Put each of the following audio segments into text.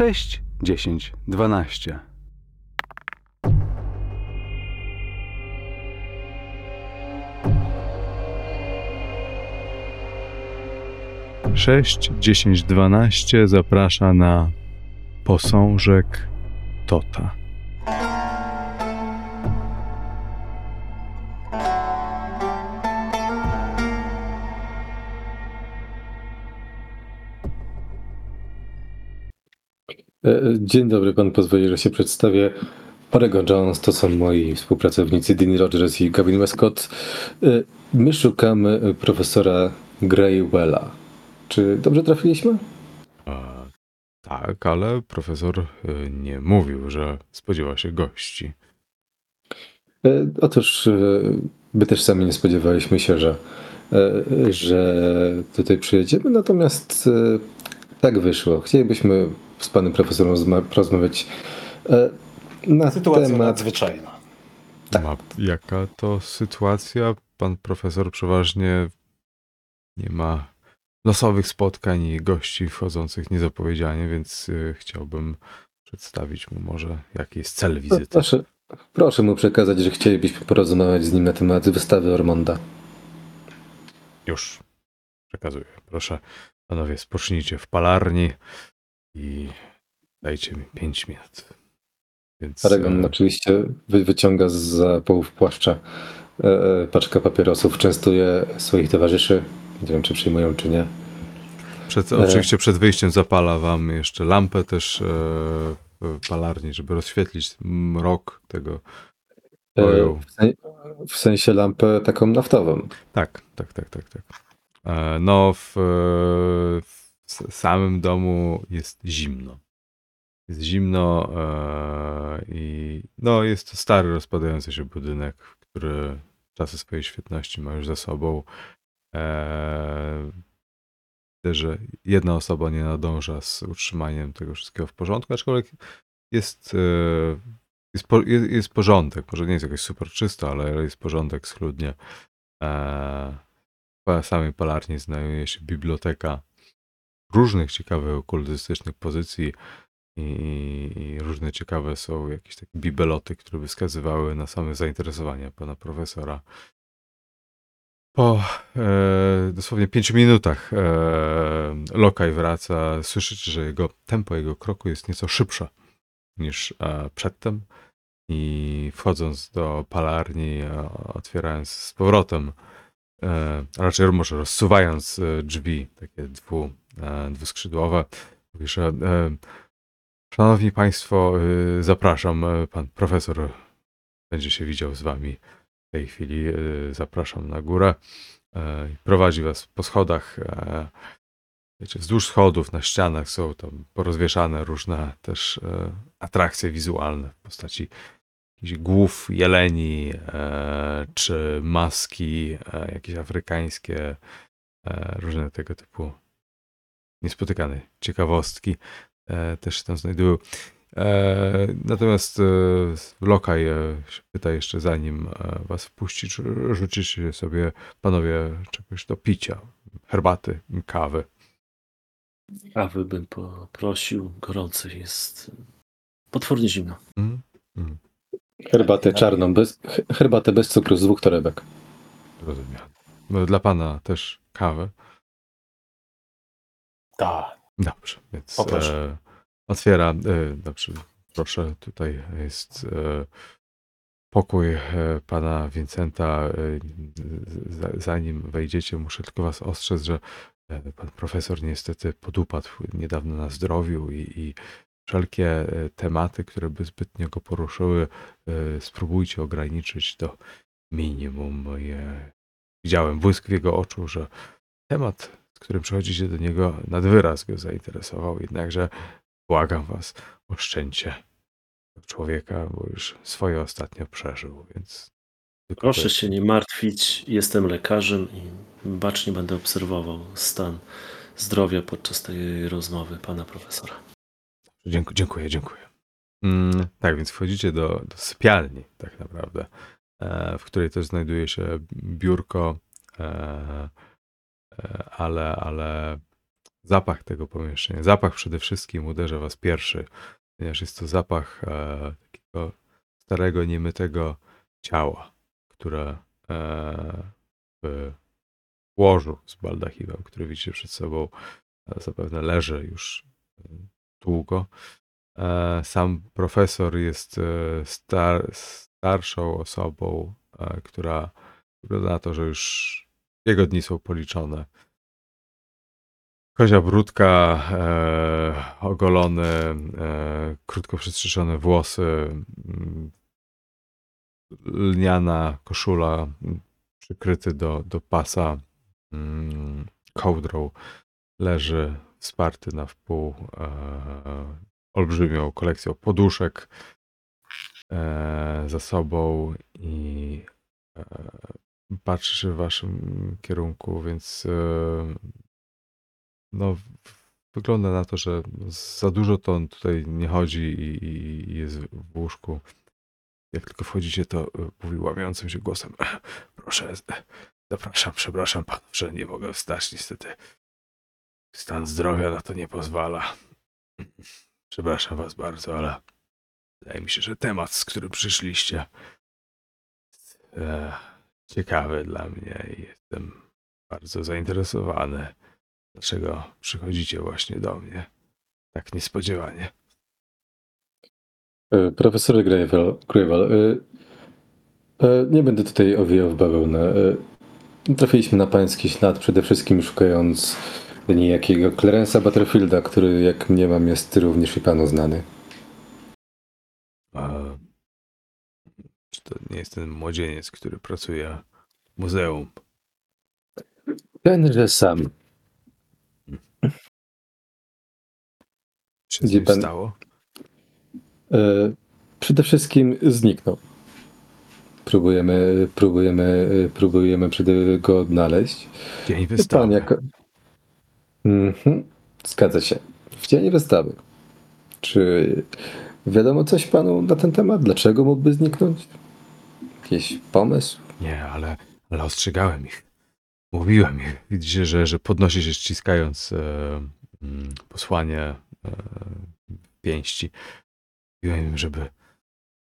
6, 10, 12. Sześć, dziesięć, dwanaście zaprasza na posążek Tota. Dzień dobry, pan pozwoli, że się przedstawię. Oregon Jones to są moi współpracownicy Dean Rogers i Gavin Westcott. E, My szukamy profesora Greywella. Czy dobrze trafiliśmy? Tak, ale profesor nie mówił, że spodziewa się gości. E, Otóż e, my też sami nie spodziewaliśmy się, że, e, że tutaj przyjedziemy, natomiast e, tak wyszło. Chcielibyśmy z panem profesorem rozma- porozmawiać e, na Sytuacja temat nadzwyczajna. Ma, jaka to sytuacja? Pan profesor przeważnie nie ma losowych spotkań i gości wchodzących niezapowiedzianie, więc y, chciałbym przedstawić mu może, jaki jest cel wizyty. Proszę, proszę mu przekazać, że chcielibyśmy porozmawiać z nim na temat wystawy Ormonda. Już przekazuję. Proszę, panowie, spocznijcie w palarni i dajcie mi 5 minut. Więc Paragon e, oczywiście wy, wyciąga za połów płaszcza e, e, paczkę papierosów, częstuje swoich towarzyszy. Nie wiem, czy przyjmują, czy nie. Przed, oczywiście przed wyjściem zapala wam jeszcze lampę też w palarni, żeby rozświetlić mrok tego E, Oju. w, sen, w sensie lampę taką naftową. Tak, tak, tak, tak, tak. No, w, w samym domu jest zimno. Jest zimno e, i no, jest to stary, rozpadający się budynek, który czasy swojej świetności ma już za sobą. E, Widzę, że jedna osoba nie nadąża z utrzymaniem tego wszystkiego w porządku, aczkolwiek jest, e, jest, jest, porządek. Może nie jest jakoś super czysto, ale jest porządek schludnie. E, W samej palarni znajduje się biblioteka różnych ciekawych okultystycznych pozycji i, i różne ciekawe są jakieś takie bibeloty, które by wskazywały na same zainteresowania pana profesora. Po e, dosłownie pięciu minutach e, Lokaj wraca. Słyszycie, że jego tempo jego kroku jest nieco szybsze niż e, przedtem. I wchodząc do palarni, e, otwierając z powrotem, e, a raczej może rozsuwając e, drzwi, takie dwu, dwuskrzydłowe, mówi, że e, Szanowni Państwo, e, zapraszam, e, pan profesor będzie się widział z Wami w tej chwili. e, Zapraszam na górę. E, Prowadzi Was po schodach. e, Wiecie, wzdłuż schodów, na ścianach są tam porozwieszane różne też e, atrakcje wizualne w postaci jakichś głów jeleni, e, czy maski e, jakieś afrykańskie, e, różne tego typu niespotykane ciekawostki e, też się tam znajdują. E, natomiast e, Lokaj e, się pyta jeszcze zanim e, was wpuści, czy rzucicie sobie panowie czegoś do picia, herbaty, kawy. Kawy bym poprosił. Gorący jest. Potwornie zimno. Mm? Mm, Herbatę czarną, bez, he- herbatę bez cukru z dwóch torebek. rozumiem. No, Dla pana też kawę. Tak. Dobrze, więc e, otwiera. E, dobrze, proszę, tutaj jest e, pokój e, pana Vincenta. E, zanim wejdziecie, muszę tylko was ostrzec, że e, pan profesor niestety podupadł niedawno na zdrowiu i, i wszelkie tematy, które by zbytnio go poruszyły, spróbujcie ograniczyć do minimum. I, e, widziałem błysk w jego oczu, że temat, którym przychodzicie do niego, nad wyraz go zainteresował, jednakże błagam was, oszczędźcie tego człowieka, bo już swoje ostatnio przeżył, więc... Proszę się nie martwić. Jestem lekarzem i bacznie będę obserwował stan zdrowia podczas tej rozmowy pana profesora. Dziękuję, dziękuję. dziękuję. Mm, tak, więc wchodzicie do, do sypialni, tak naprawdę, e, w której też znajduje się biurko, e, ale, ale zapach tego pomieszczenia. Zapach przede wszystkim uderza was pierwszy, ponieważ jest to zapach e, takiego starego, niemytego ciała, które e, w łożu z baldachimem, który widzicie przed sobą, e, zapewne leży już długo. Sam profesor jest star, starszą osobą, która wygląda na to, że już jego dni są policzone. Kozia brudka, e, ogolone, e, krótko przystrzyżone włosy, mm, lniana koszula, mm, przykryty do, do pasa mm, kołdrą, leży wsparty na wpół e, olbrzymią kolekcją poduszek e, za sobą i e, patrzy w waszym kierunku, więc e, no, wygląda na to, że za dużo to on tutaj nie chodzi i, i- jest w łóżku. Jak tylko wchodzicie, to e, mówi łamiącym się głosem. Proszę, e, zapraszam, przepraszam panów, że nie mogę wstać, niestety. Stan zdrowia na to nie pozwala. Przepraszam was bardzo, ale wydaje mi się, że temat, z którym przyszliście, jest e, ciekawy dla mnie i jestem bardzo zainteresowany. Dlaczego przychodzicie właśnie do mnie? Tak niespodziewanie. E, Profesorze Grejwal, Grejwal e, e, nie będę tutaj owijał w bawełnę. Trafiliśmy na pański ślad, przede wszystkim szukając niejakiego Clarence'a Butterfielda, który, jak mniemam, jest również i panu znany. A, czy to nie jest ten młodzieniec, który pracuje w muzeum? Tenże sam. Czy Gdzie nim pan- stało? E, Przede wszystkim zniknął. Próbujemy, próbujemy, próbujemy przede go odnaleźć. Dzień Pan wystawy. jako... Mhm. Zgadza się. W dzień wystawy. Czy wiadomo coś panu na ten temat? Dlaczego mógłby zniknąć? Jakiś pomysł? Nie, ale, ale ostrzegałem ich. Mówiłem ich. Widzicie, że, że podnosi się ściskając e, mm, posłanie e, pięści. Mówiłem im, żeby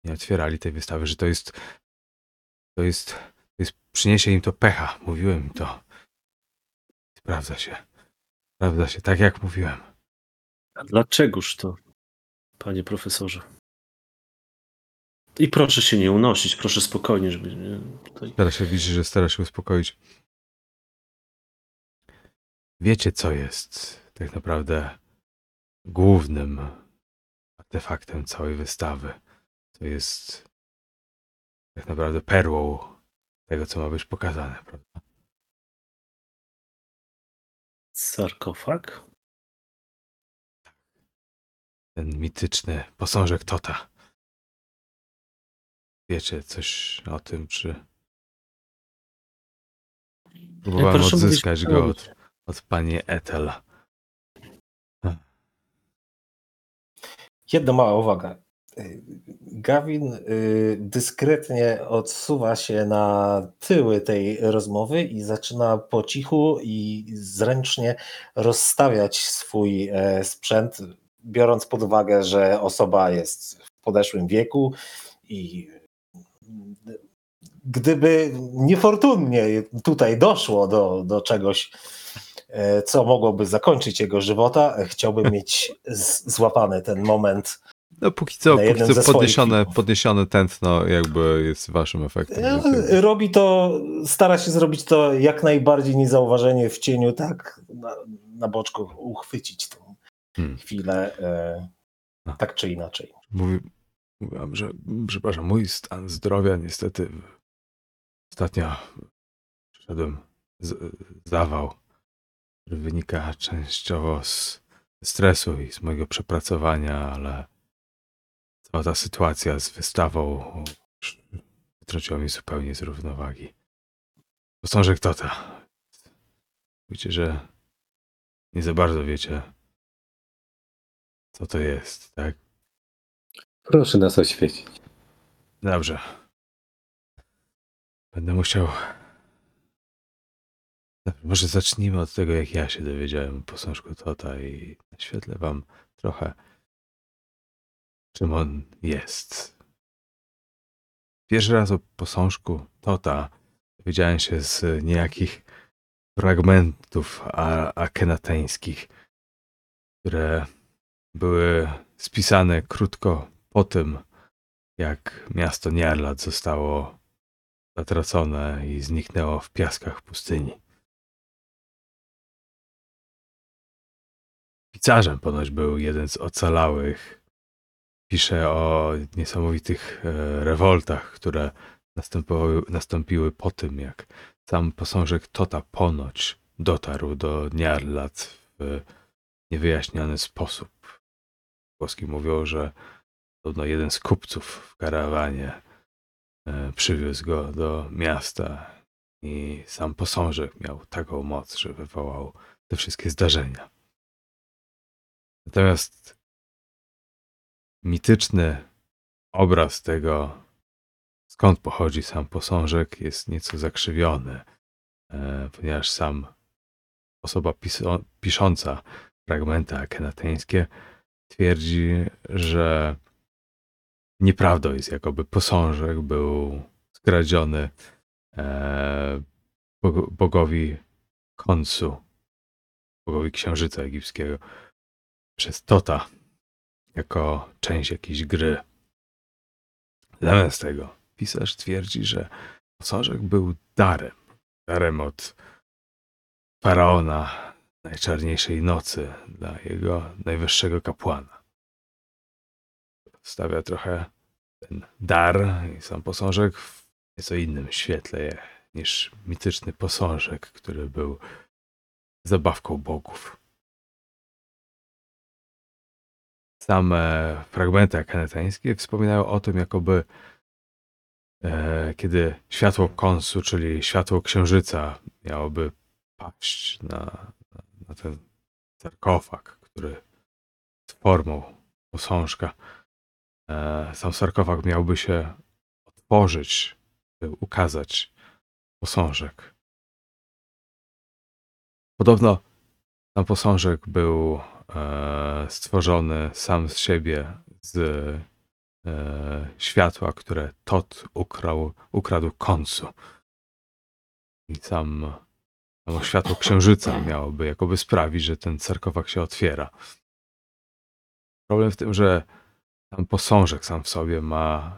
nie otwierali tej wystawy, że to jest to jest, to jest przyniesie im to pecha. Mówiłem im to. Sprawdza się. Sprawdza się, tak jak mówiłem. A dlaczegoż to, panie profesorze? I proszę się nie unosić, proszę spokojnie, żeby tutaj... Teraz się widzi, że stara się uspokoić. Wiecie, co jest tak naprawdę głównym artefaktem całej wystawy. To jest tak naprawdę perłą tego, co ma być pokazane, prawda? Sarkofag? Ten mityczny posążek Tota. Wiecie coś o tym, czy próbowałem proszę mówić odzyskać go pełniej. od, od pani Ethel. Jedna mała uwaga. Gawin y, dyskretnie odsuwa się na tyły tej rozmowy i zaczyna po cichu i zręcznie rozstawiać swój e, sprzęt, biorąc pod uwagę, że osoba jest w podeszłym wieku i gdyby niefortunnie tutaj doszło do, do czegoś, e, co mogłoby zakończyć jego żywota, chciałbym mieć złapany ten moment No póki co, póki co podniesione, podniesione tętno jakby jest waszym efektem. E, Robi to, stara się zrobić to jak najbardziej niezauważenie w cieniu, tak na, na boczku uchwycić tą Hmm. chwilę, e, A. tak czy inaczej. Mówi, mówiłam, że przepraszam, mój stan zdrowia niestety ostatnio przyszedłem z, zawał, który wynika częściowo z stresu i z mojego przepracowania, ale cała ta sytuacja z wystawą wytrąciła mnie zupełnie z równowagi. Posążek Tota. Wiecie, że nie za bardzo wiecie, co to jest, tak? Proszę nas oświecić. Dobrze. Będę musiał może zacznijmy od tego, jak ja się dowiedziałem o posążku Tota i naświetlę wam trochę, czym on jest. Pierwszy raz o posążku Tota dowiedziałem się z niejakich fragmentów akenateńskich, które były spisane krótko po tym, jak miasto Niarlat zostało zatracone i zniknęło w piaskach pustyni. Pisarzem ponoć był jeden z ocalałych. Pisze o niesamowitych e, rewoltach, które nastąpiły po tym, jak sam posążek Tota ponoć dotarł do Niarlat w niewyjaśniony sposób. Włoski mówią, że podobno jeden z kupców w karawanie przywiózł go do miasta i sam posążek miał taką moc, że wywołał te wszystkie zdarzenia. Natomiast mityczny obraz tego, skąd pochodzi sam posążek, jest nieco zakrzywiony, e, ponieważ sam osoba pisząca fragmenty akenateńskie twierdzi, że nieprawdą jest, jakoby posążek był skradziony e, bog- bogowi Konsu, bogowi księżyca egipskiego, przez Tota, jako część jakiejś gry. Zamiast tego pisarz twierdzi, że posążek był darem, darem od faraona najczarniejszej nocy dla jego najwyższego kapłana. Stawia trochę ten dar i sam posążek w nieco innym świetle niż mityczny posążek, który był zabawką bogów. Same fragmenty akanetańskie wspominają o tym, jakoby e, kiedy światło konsu, czyli światło księżyca miałoby paść na, na, na ten sarkofag, który jest formą posążka. E, sam sarkofag miałby się otworzyć, by ukazać posążek. Podobno sam posążek był e, stworzony sam z siebie z e, światła, które Tot ukrał, ukradł końcu. I sam samo światło księżyca miałoby jakoby sprawić, że ten sarkofag się otwiera. Problem w tym, że sam posążek sam w sobie ma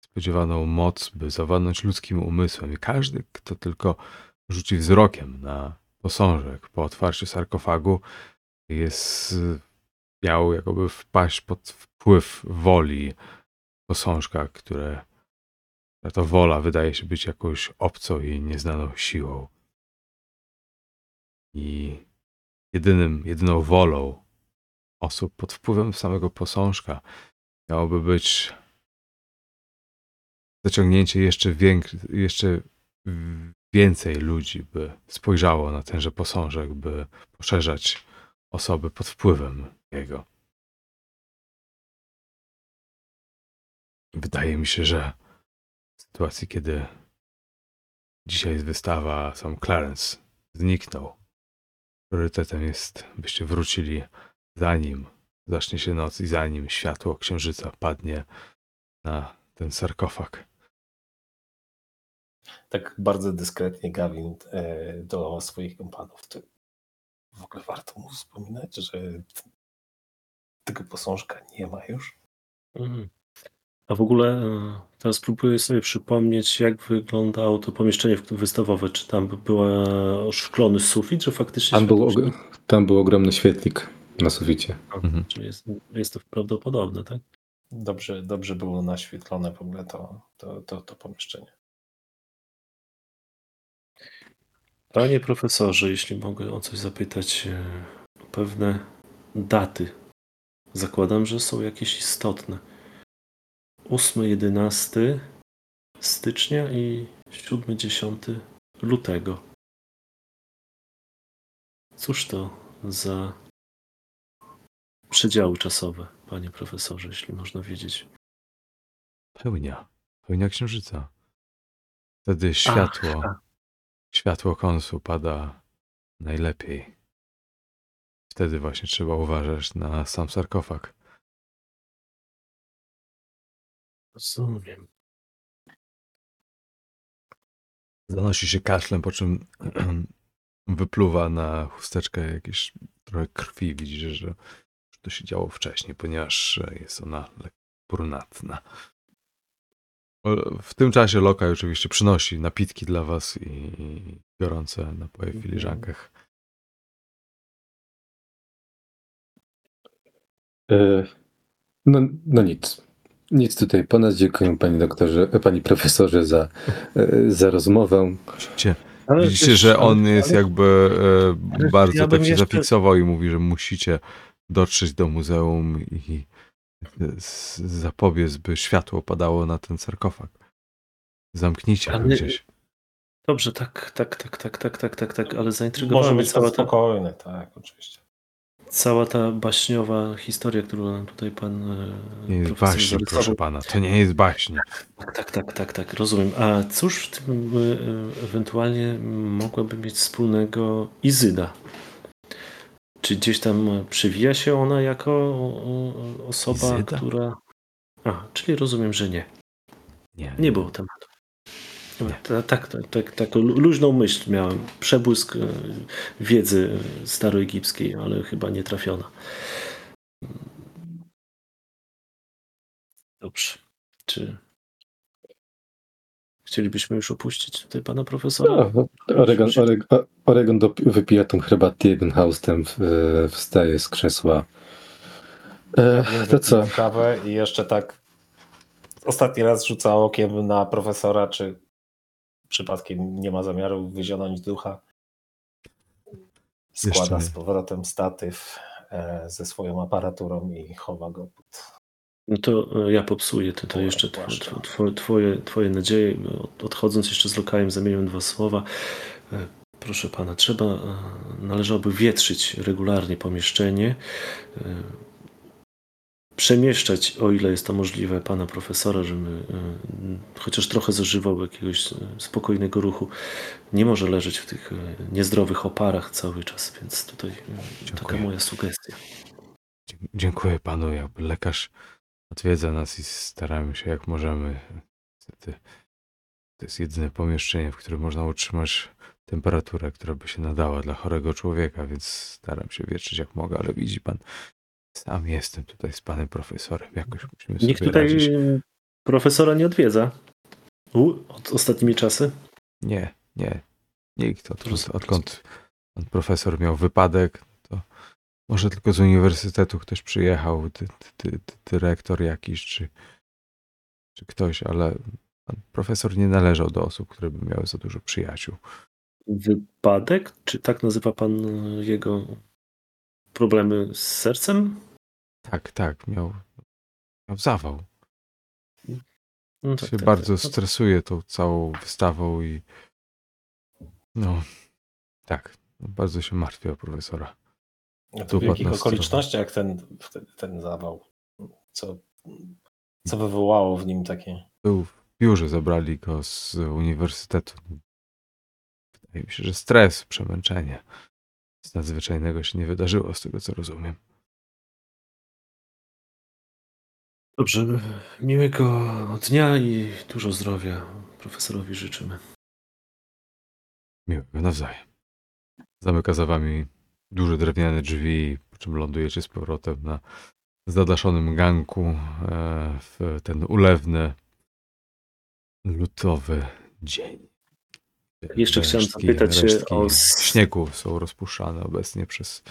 spodziewaną moc, by zawładnąć ludzkim umysłem. I każdy, kto tylko rzuci wzrokiem na posążek po otwarciu sarkofagu, jest miał jakoby wpaść pod wpływ woli posążka, które to wola wydaje się być jakąś obcą i nieznaną siłą. I jedynym, jedyną wolą osób pod wpływem samego posążka miałoby być zaciągnięcie jeszcze, więk- jeszcze więcej ludzi, by spojrzało na tenże posążek, by poszerzać osoby pod wpływem jego. Wydaje mi się, że w sytuacji, kiedy dzisiaj jest wystawa, sam Clarence zniknął. Priorytetem jest, byście wrócili zanim zacznie się noc i zanim światło księżyca padnie na ten sarkofag. Tak bardzo dyskretnie Gavin e, do swoich kompanów. To w ogóle warto mu wspominać, że tego posążka nie ma już. Mhm. A w ogóle e, teraz próbuję sobie przypomnieć, jak wyglądało to pomieszczenie w- wystawowe. Czy tam był oszklony sufit, że faktycznie Tam był, og- tam był ogromny świetlik na suficie. Mhm. Czyli jest, jest to prawdopodobne, tak? Dobrze, dobrze było naświetlone w ogóle to, to, to, to pomieszczenie. Panie profesorze, jeśli mogę o coś zapytać, e, o pewne daty. Zakładam, że są jakieś istotne. 8-11 stycznia i 7-10 lutego. Cóż to za przedziały czasowe, panie profesorze, jeśli można wiedzieć? Pełnia. Pełnia księżyca. Wtedy światło, tak. światło konsu pada najlepiej. Wtedy właśnie trzeba uważać na sam sarkofag. Rozumiem. Zanosi się kaszlem, po czym wypluwa na chusteczkę jakieś trochę krwi. Widzicie, że to się działo wcześniej, ponieważ jest ona brunatna. W tym czasie Lokaj oczywiście przynosi napitki dla was i gorące napoje w filiżankach. E, No, no nic. Nic tutaj po nas. Dziękuję pani doktorze, e, pani profesorze za, e, za rozmowę. Widzicie, widzicie że on jest jakby e, bardzo ja tak się jeszcze- zafiksował i mówi, że musicie dotrzeć do muzeum i zapobiec, by światło padało na ten sarkofag. Zamknijcie go gdzieś. Dobrze, tak, tak, tak, tak, tak, tak, tak, tak, ale zaintrygowała Może być cała to ta, spokojny, tak, oczywiście. cała ta baśniowa historia, którą nam tutaj pan e, Nie jest baśń, proszę pana. To nie jest baśń. Tak, tak, tak, tak, tak, rozumiem. A cóż w tym e, e, ewentualnie mogłaby mieć wspólnego Izyda? Czy gdzieś tam przewija się ona jako osoba, która... A, czyli rozumiem, że nie. Nie, Nie było tematu. Tak, tak, tak, taką luźną myśl miałem. Przebłysk e, wiedzy staroegipskiej, ale chyba nie trafiona. Dobrze. Czy chcielibyśmy już opuścić tutaj pana profesora? No, Oregon, Oregon, Oregon do, wypija tą herbatę jeden haustem, w- wstaje z krzesła. E, to co? Kawę i jeszcze tak ostatni raz rzuca okiem na profesora, czy przypadkiem nie ma zamiaru wyzionąć ducha. Składa z powrotem statyw e, ze swoją aparaturą i chowa go pod No to e, ja popsuję tutaj jeszcze tw- płaszcza. tw- twoje, twoje, twoje nadzieje. Od- Odchodząc jeszcze z lokajem zamieniłem dwa słowa. E, Proszę pana, trzeba, e, należałoby wietrzyć regularnie pomieszczenie, przemieszczać, o ile jest to możliwe, pana profesora, żeby chociaż trochę zażywał jakiegoś spokojnego ruchu. Nie może leżeć w tych niezdrowych oparach cały czas, więc tutaj e, taka Dziękuję. moja sugestia. Dziękuję panu. Jakby lekarz odwiedza nas i staramy się jak możemy. Niestety to jest jedyne pomieszczenie, w którym można utrzymać temperaturę, która by się nadała dla chorego człowieka, więc staram się wietrzyć jak mogę, ale widzi pan, sam jestem tutaj z panem profesorem. Jakoś musimy Nikt sobie tutaj radzić. profesora nie odwiedza. U, od ostatnimi czasy? Nie, nie. Nikt. Odkąd, odkąd pan profesor miał wypadek, może tylko z uniwersytetu ktoś przyjechał, dy, dy, dy, dyrektor jakiś, czy, czy ktoś, ale pan profesor nie należał do osób, które by miały za dużo przyjaciół. Wypadek? Czy tak nazywa pan e, jego problemy z sercem? Tak, tak, miał, miał zawał. No się bardzo stresuje tą całą wystawą i no, tak, bardzo się martwi o profesora. A to w jakich okolicznościach ten, ten, ten zawał? Co, co wywołało w nim takie? Był w biurze, zabrali go z uniwersytetu. Wydaje mi się, że stres, przemęczenie. Nic nadzwyczajnego się nie wydarzyło, z tego co rozumiem. Dobrze, miłego dnia i dużo zdrowia profesorowi życzymy. Miłego nawzajem. Zamyka za wami duże drewniane drzwi, po czym lądujecie z powrotem na zadaszonym ganku e, w ten ulewny, lutowy dzień. Jeszcze chciałem Resztki- zapytać się o śniegu są rozpuszczane obecnie przez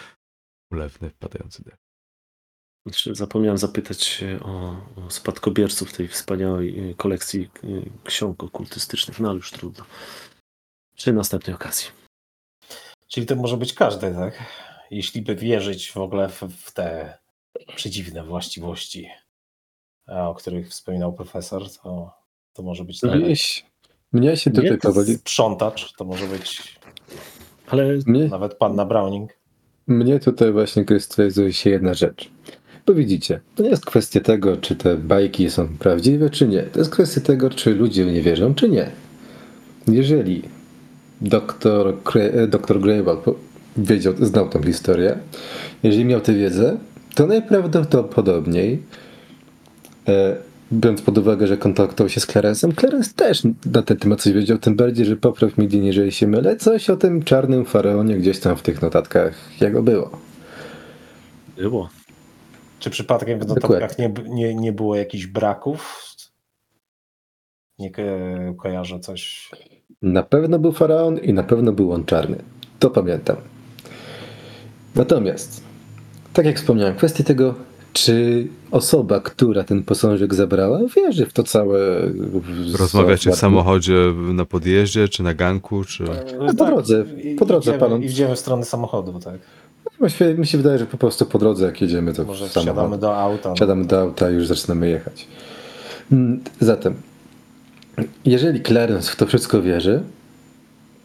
ulewny padający deszcz. Zapomniałem zapytać się o, o spadkobierców tej wspaniałej y, kolekcji y, ksiąg okultystycznych, no ale już trudno. Przy następnej okazji. Czyli to może być każdy, tak? Jeśli by wierzyć w ogóle w, w te przedziwne właściwości, e, o których wspominał profesor, to, to może być tak. Mnie się, mnie się tutaj Nie, to powoli. Sprzątacz, to może być Ale Mnie, nawet panna Browning. mnie tutaj właśnie krystalizuje się jedna rzecz. Bo widzicie, to nie jest kwestia tego, czy te bajki są prawdziwe, czy nie. To jest kwestia tego, czy ludzie w nie wierzą, czy nie. Jeżeli doktor, e, doktor Greywald po- wiedział, znał tę historię, jeżeli miał tę wiedzę, to najprawdopodobniej, e, biorąc pod uwagę, że kontaktował się z Clarensem, Clarence też na ten temat coś wiedział, tym bardziej, że popraw mi, jeżeli się mylę, coś o tym czarnym faraonie gdzieś tam w tych notatkach jego było. Było. Czy przypadkiem w notatkach nie, nie, nie było jakichś braków? Nie ko kojarzę coś. Na pewno był faraon i na pewno był on czarny. To pamiętam. Natomiast, tak jak wspomniałem, kwestia tego, czy osoba, która ten posążek zabrała, wierzy w to całe. Rozmawiacie w samochodzie na podjeździe, czy na ganku, czy... No, po drodze, i- po drodze idziemy, paląc. Idziemy w stronę samochodu, tak. Właściwie mi się wydaje, że po prostu po drodze, jak jedziemy, to Może samochód. wsiadamy do auta. Siadamy do auta i już zaczynamy jechać. Mm, Zatem, jeżeli Clarence w to wszystko wierzy,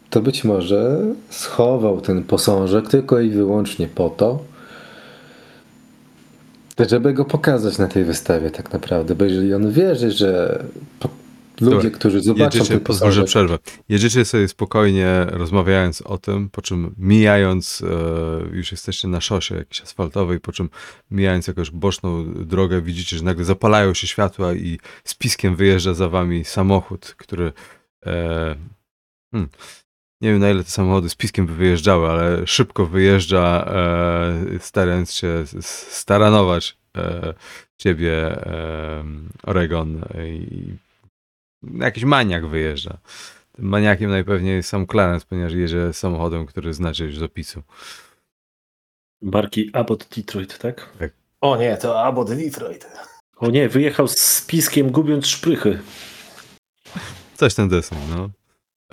to być może schował ten posążek tylko i wyłącznie po to, żeby go pokazać na tej wystawie tak naprawdę, bo jeżeli on wierzy, że ludzie, Dobra, którzy zobaczą Jedziecie, ten pozwól, że przerwę. Jedziecie sobie spokojnie rozmawiając o tym, po czym mijając, e, już jesteście na szosie jakiejś asfaltowej, po czym mijając jakąś boczną drogę, widzicie, że nagle zapalają się światła i z piskiem wyjeżdża za wami samochód, który e, hmm, nie wiem na ile te samochody z piskiem by wyjeżdżały, ale szybko wyjeżdża, e, starając się staranować e, ciebie, e, Oregon i jakiś maniak wyjeżdża. Tym maniakiem najpewniej jest sam Clarence, ponieważ jedzie samochodem, który znacie już z opisu. Barki Abbott Detroit, tak? O nie, to Abbott Detroit. O nie, wyjechał z piskiem, gubiąc szprychy. Coś ten deseń, no.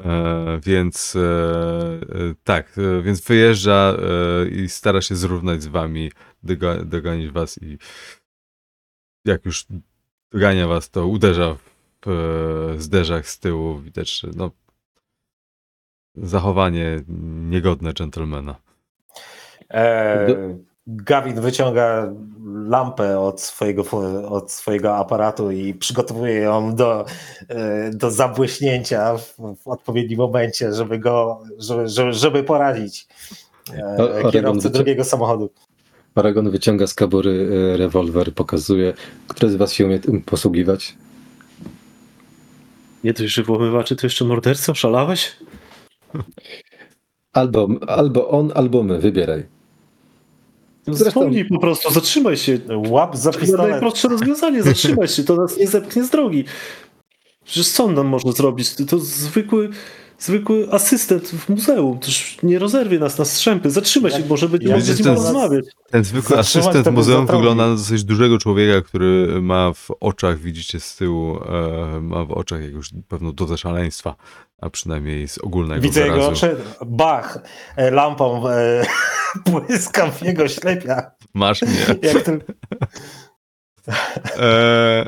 E, więc e, e, tak, e, więc wyjeżdża e, i stara się zrównać z wami, doga, dogonić was i jak już dogania was, to uderza w zderzak z tyłu. Widać, no, zachowanie niegodne dżentelmena. E, Gavin wyciąga lampę od swojego, od swojego aparatu i przygotowuje ją do, e, do zabłyśnięcia w, w odpowiednim momencie, żeby go, żeby, żeby, żeby e, kierowcy wycią- drugiego samochodu. Paragon wyciąga z kabury e, rewolwer, pokazuje, który z was się umie tym posługiwać. Nie dość, że włamywaczy, to jeszcze morderca? Szalałeś? Albo, albo on, albo my, wybieraj. Zresztą- Zwolnij po prostu, zatrzymaj się. Łap za pistolet. najprostsze rozwiązanie, zatrzymaj się, to nas nie zepchnie z drogi. Przecież co on nam może zrobić? To zwykły, zwykły asystent w muzeum, toż nie rozerwie nas na strzępy. Zatrzymaj się, może będziemy mogli z nim ten- porozmawiać. Ten zwykły Zatrzymać asystent by muzeum wygląda na dosyć dużego człowieka, który ma w oczach, widzicie z tyłu, e, ma w oczach jakąś pewną dozę szaleństwa, a przynajmniej z ogólnego Widzę jego wyrazu. oczy, bach, e, lampą e, błyskam w jego ślepia. Masz mnie. Jak ten, E,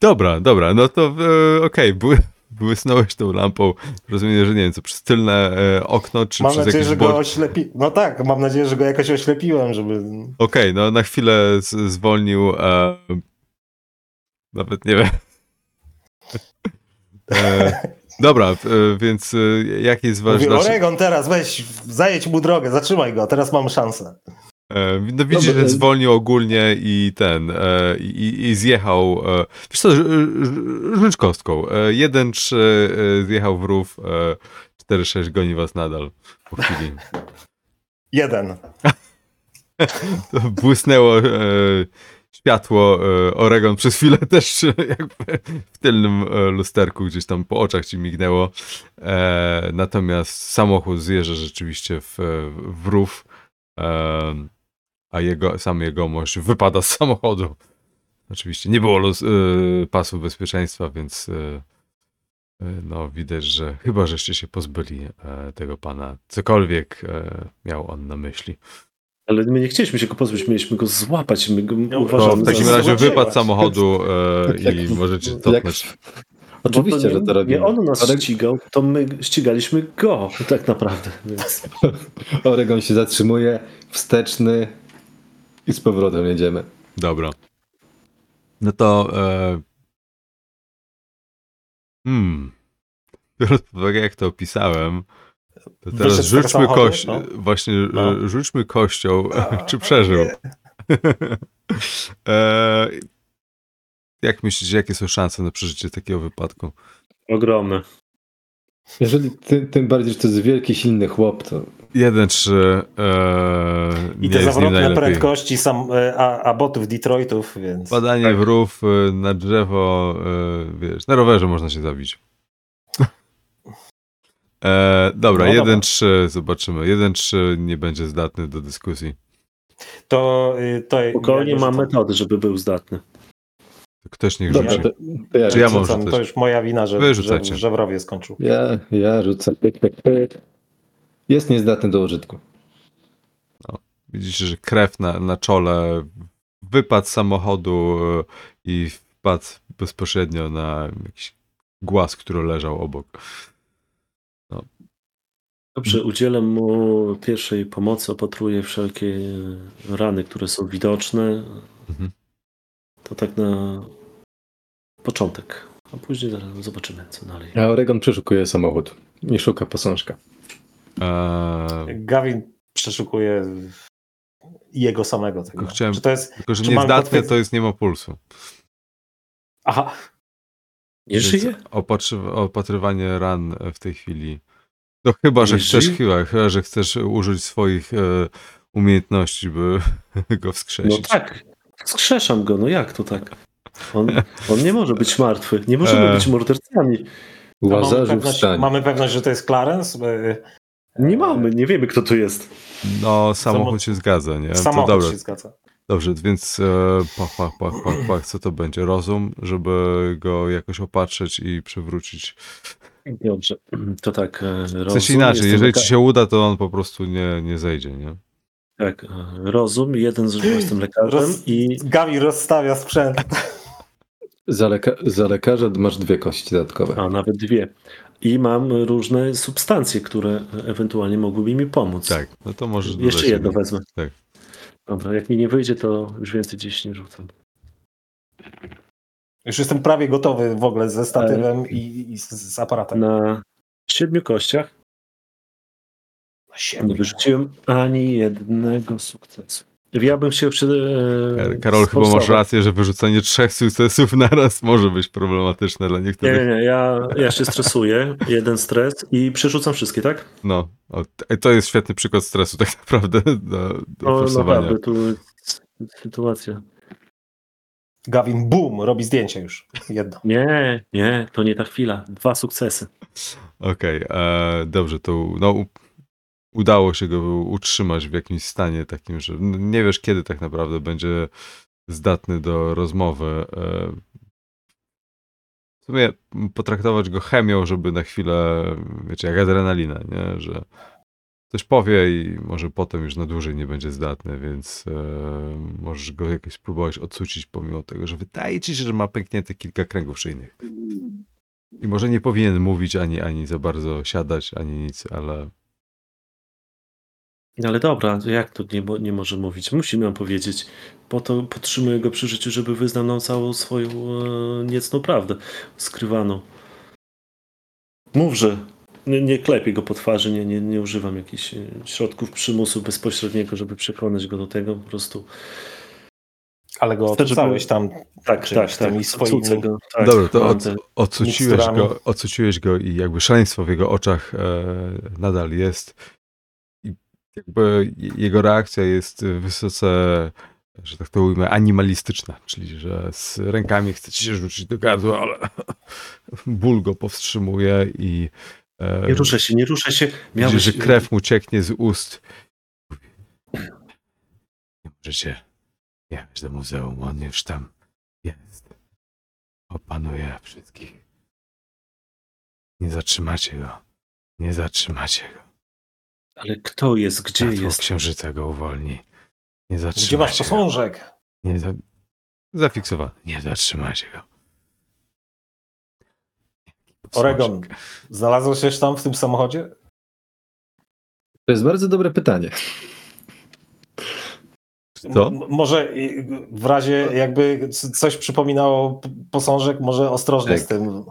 dobra, dobra, no to e, okej, bły, błysnąłeś tą lampą, rozumiem, że nie wiem, co przez tylne e, okno, czy mam przez nadzieję, że go oślepi. No tak, mam nadzieję, że go jakoś oślepiłem, żeby. Okej, no na chwilę z, zwolnił. E, nawet nie wiem. E, dobra, e, więc e, jaki jest wasz Mówię. Oregon, teraz weź, zajedź mu drogę, zatrzymaj go, teraz mamy szansę. E, no widzisz, Dobra, że zwolnił ogólnie i ten, e, i, i zjechał, e, wiesz co, rz- rz- rzuć kostką. E, 1-3 e, zjechał w rów, e, 4-6 goni was nadal po chwili. Jeden. To błysnęło e, światło, e, Oregon przez chwilę też jakby w tylnym e, lusterku gdzieś tam po oczach ci mignęło. E, natomiast samochód zjeżdża rzeczywiście w, w rów, e, a jego, sam jegomość wypada z samochodu. Oczywiście nie było luz, e, pasów bezpieczeństwa, więc e, e, no widać, że chyba żeście się pozbyli e, tego pana. Cokolwiek e, miał on na myśli. Ale my nie chcieliśmy się go pozbyć, mieliśmy go złapać. My go No, To uważamy w takim razie wypad samochodu e, Jak- i możecie cofnąć. Oczywiście, nie, że to robimy. Nie on nas Oreg- ścigał, to my ścigaliśmy go tak naprawdę. Więc Oregon się zatrzymuje, wsteczny i z powrotem jedziemy. Dobra. No to. E, hmm. biorąc pod uwagę, jak to opisałem, to Wyszedł teraz tego rzućmy kość, no. właśnie No. rzućmy kością, A, czy przeżył. e, jak myślicie, jakie są szanse na przeżycie takiego wypadku? Ogromne. Jeżeli ty, tym bardziej, że to jest wielki, silny chłop, to Jeden, trzy, e, I nie te zawrotne prędkości sam, e, a, a botów Detroitów, więc. Badanie Tak. w rów, e, na drzewo, e, wiesz, na rowerze można się zabić. E, dobra, No jeden, dobra. trzy, zobaczymy. Jeden, trzy nie będzie zdatny do dyskusji. To, y, to Spokojnie ja mam metody, żeby był zdatny. Ktoś niech Dobra, rzuci. to, to ja, Czy ja może Rzucam? To już moja wina, że, że Żebrowie skończył. ja, ja rzucę. Pyk, pyk, pyk. Jest niezdatny do użytku. Widzicie, że krew na, na czole, wypadł z samochodu e, i wpadł bezpośrednio na jakiś głaz, który leżał obok. Dobrze, udzielę mu pierwszej pomocy, opatruję wszelkie rany, które są widoczne. Mhm. To tak na początek. A później zobaczymy, co dalej. A Oregon przeszukuje samochód i szuka posążka. E, Gavin przeszukuje jego samego tego. Tylko chciałem- Czy to jest. tylko, że potwierdz- to jest nie ma pulsu. Aha, Nie Więc żyje? Opatrzy, opatrywanie ran e, w tej chwili. No chyba, że Nie chcesz żyje? chyba, chyba, że chcesz użyć swoich e, umiejętności, by go No wskrzesić. tak. Skrzeszam go, no jak to tak? On, on nie może być martwy. Nie możemy E. być mordercami. mamy pewność, wstań. mamy pewność, że to jest Clarence? Nie mamy, nie wiemy kto to jest. No, samochód się zgadza, nie? Samochód to dobra. się zgadza. Dobrze, więc e, pach, pach, pach, pach, pach, co to będzie? Rozum, żeby go jakoś opatrzeć i przywrócić. Dobrze, to tak. e, W Rozum, sensie inaczej, jeżeli ci się uda, to on po prostu nie, nie zejdzie, nie? Tak, e, rozum, jeden z jestem lekarzem Roz- i Gavin rozstawia sprzęt. Za, leka- za lekarza masz dwie kości dodatkowe. a nawet dwie. I mam różne substancje, które ewentualnie mogłyby mi pomóc. Tak, no to możesz dodać Jeszcze jedno wezmę. Tak. Dobra, jak mi nie wyjdzie, to już więcej gdzieś nie rzucam. Już jestem prawie gotowy w ogóle ze statywem i, i z, z aparatem. Na siedmiu kościach nie wyrzuciłem ani jednego sukcesu. Ja bym się przy. e, Karol, chyba masz rację, że wyrzucenie trzech sukcesów naraz może być problematyczne dla Nie, niektórych. nie, nie, ja, ja się stresuję, jeden stres i przerzucam wszystkie, tak? No, o, to jest świetny przykład stresu tak naprawdę do, do No forsowania. naprawdę, tu sytuacja. Gavin, boom, robi zdjęcie już. Jedno. Nie, nie, to nie ta chwila. Dwa sukcesy. Okej, e, dobrze, to no, udało się go utrzymać w jakimś stanie takim, że nie wiesz kiedy tak naprawdę będzie zdatny do rozmowy. E, w sumie potraktować go chemią, żeby na chwilę, wiecie, jak adrenalina, nie? że coś powie i może potem już na dłużej nie będzie zdatny, więc e, możesz go jakoś spróbować odsucić pomimo tego, że wydaje ci się, że ma pęknięte kilka kręgów szyjnych. I może nie powinien mówić ani, ani za bardzo siadać, ani nic, ale Ale dobra, jak to nie, mo- nie może mówić? Musi nam powiedzieć. Po to podtrzymuję go przy życiu, żeby wyznał nam całą swoją e, niecną prawdę skrywaną. Mów, że nie, nie klepię go po twarzy, nie, nie, nie używam jakichś e, środków przymusu bezpośredniego, żeby przekonać go do tego. Po prostu Ale go Chcę, żeby- tam. tak, Czymś tak, tak. tymi Go, tak, Dobra, to od, go, go i jakby szaleństwo w jego oczach e, nadal jest. Jakby jego reakcja jest wysoce, że tak to ujmę, animalistyczna, czyli że z rękami chce ci się rzucić do gardła, ale ból go powstrzymuje i e, Nie ruszaj się, nie ruszaj się. Miałeś, że krew mu cieknie z ust. Nie możecie jechać do muzeum, on już tam jest. Opanuje wszystkich. Nie zatrzymacie go. Nie zatrzymacie go. Ale kto jest, gdzie Światło jest? księżyca go uwolni. Nie Gdzie masz go. posążek? Nie za... Zafiksowany. Nie zatrzymacie go. Oregon, znalazłeś się tam w tym samochodzie? To jest bardzo dobre pytanie. Co? Może w razie jakby coś przypominało posążek, może ostrożnie Tak. z tym.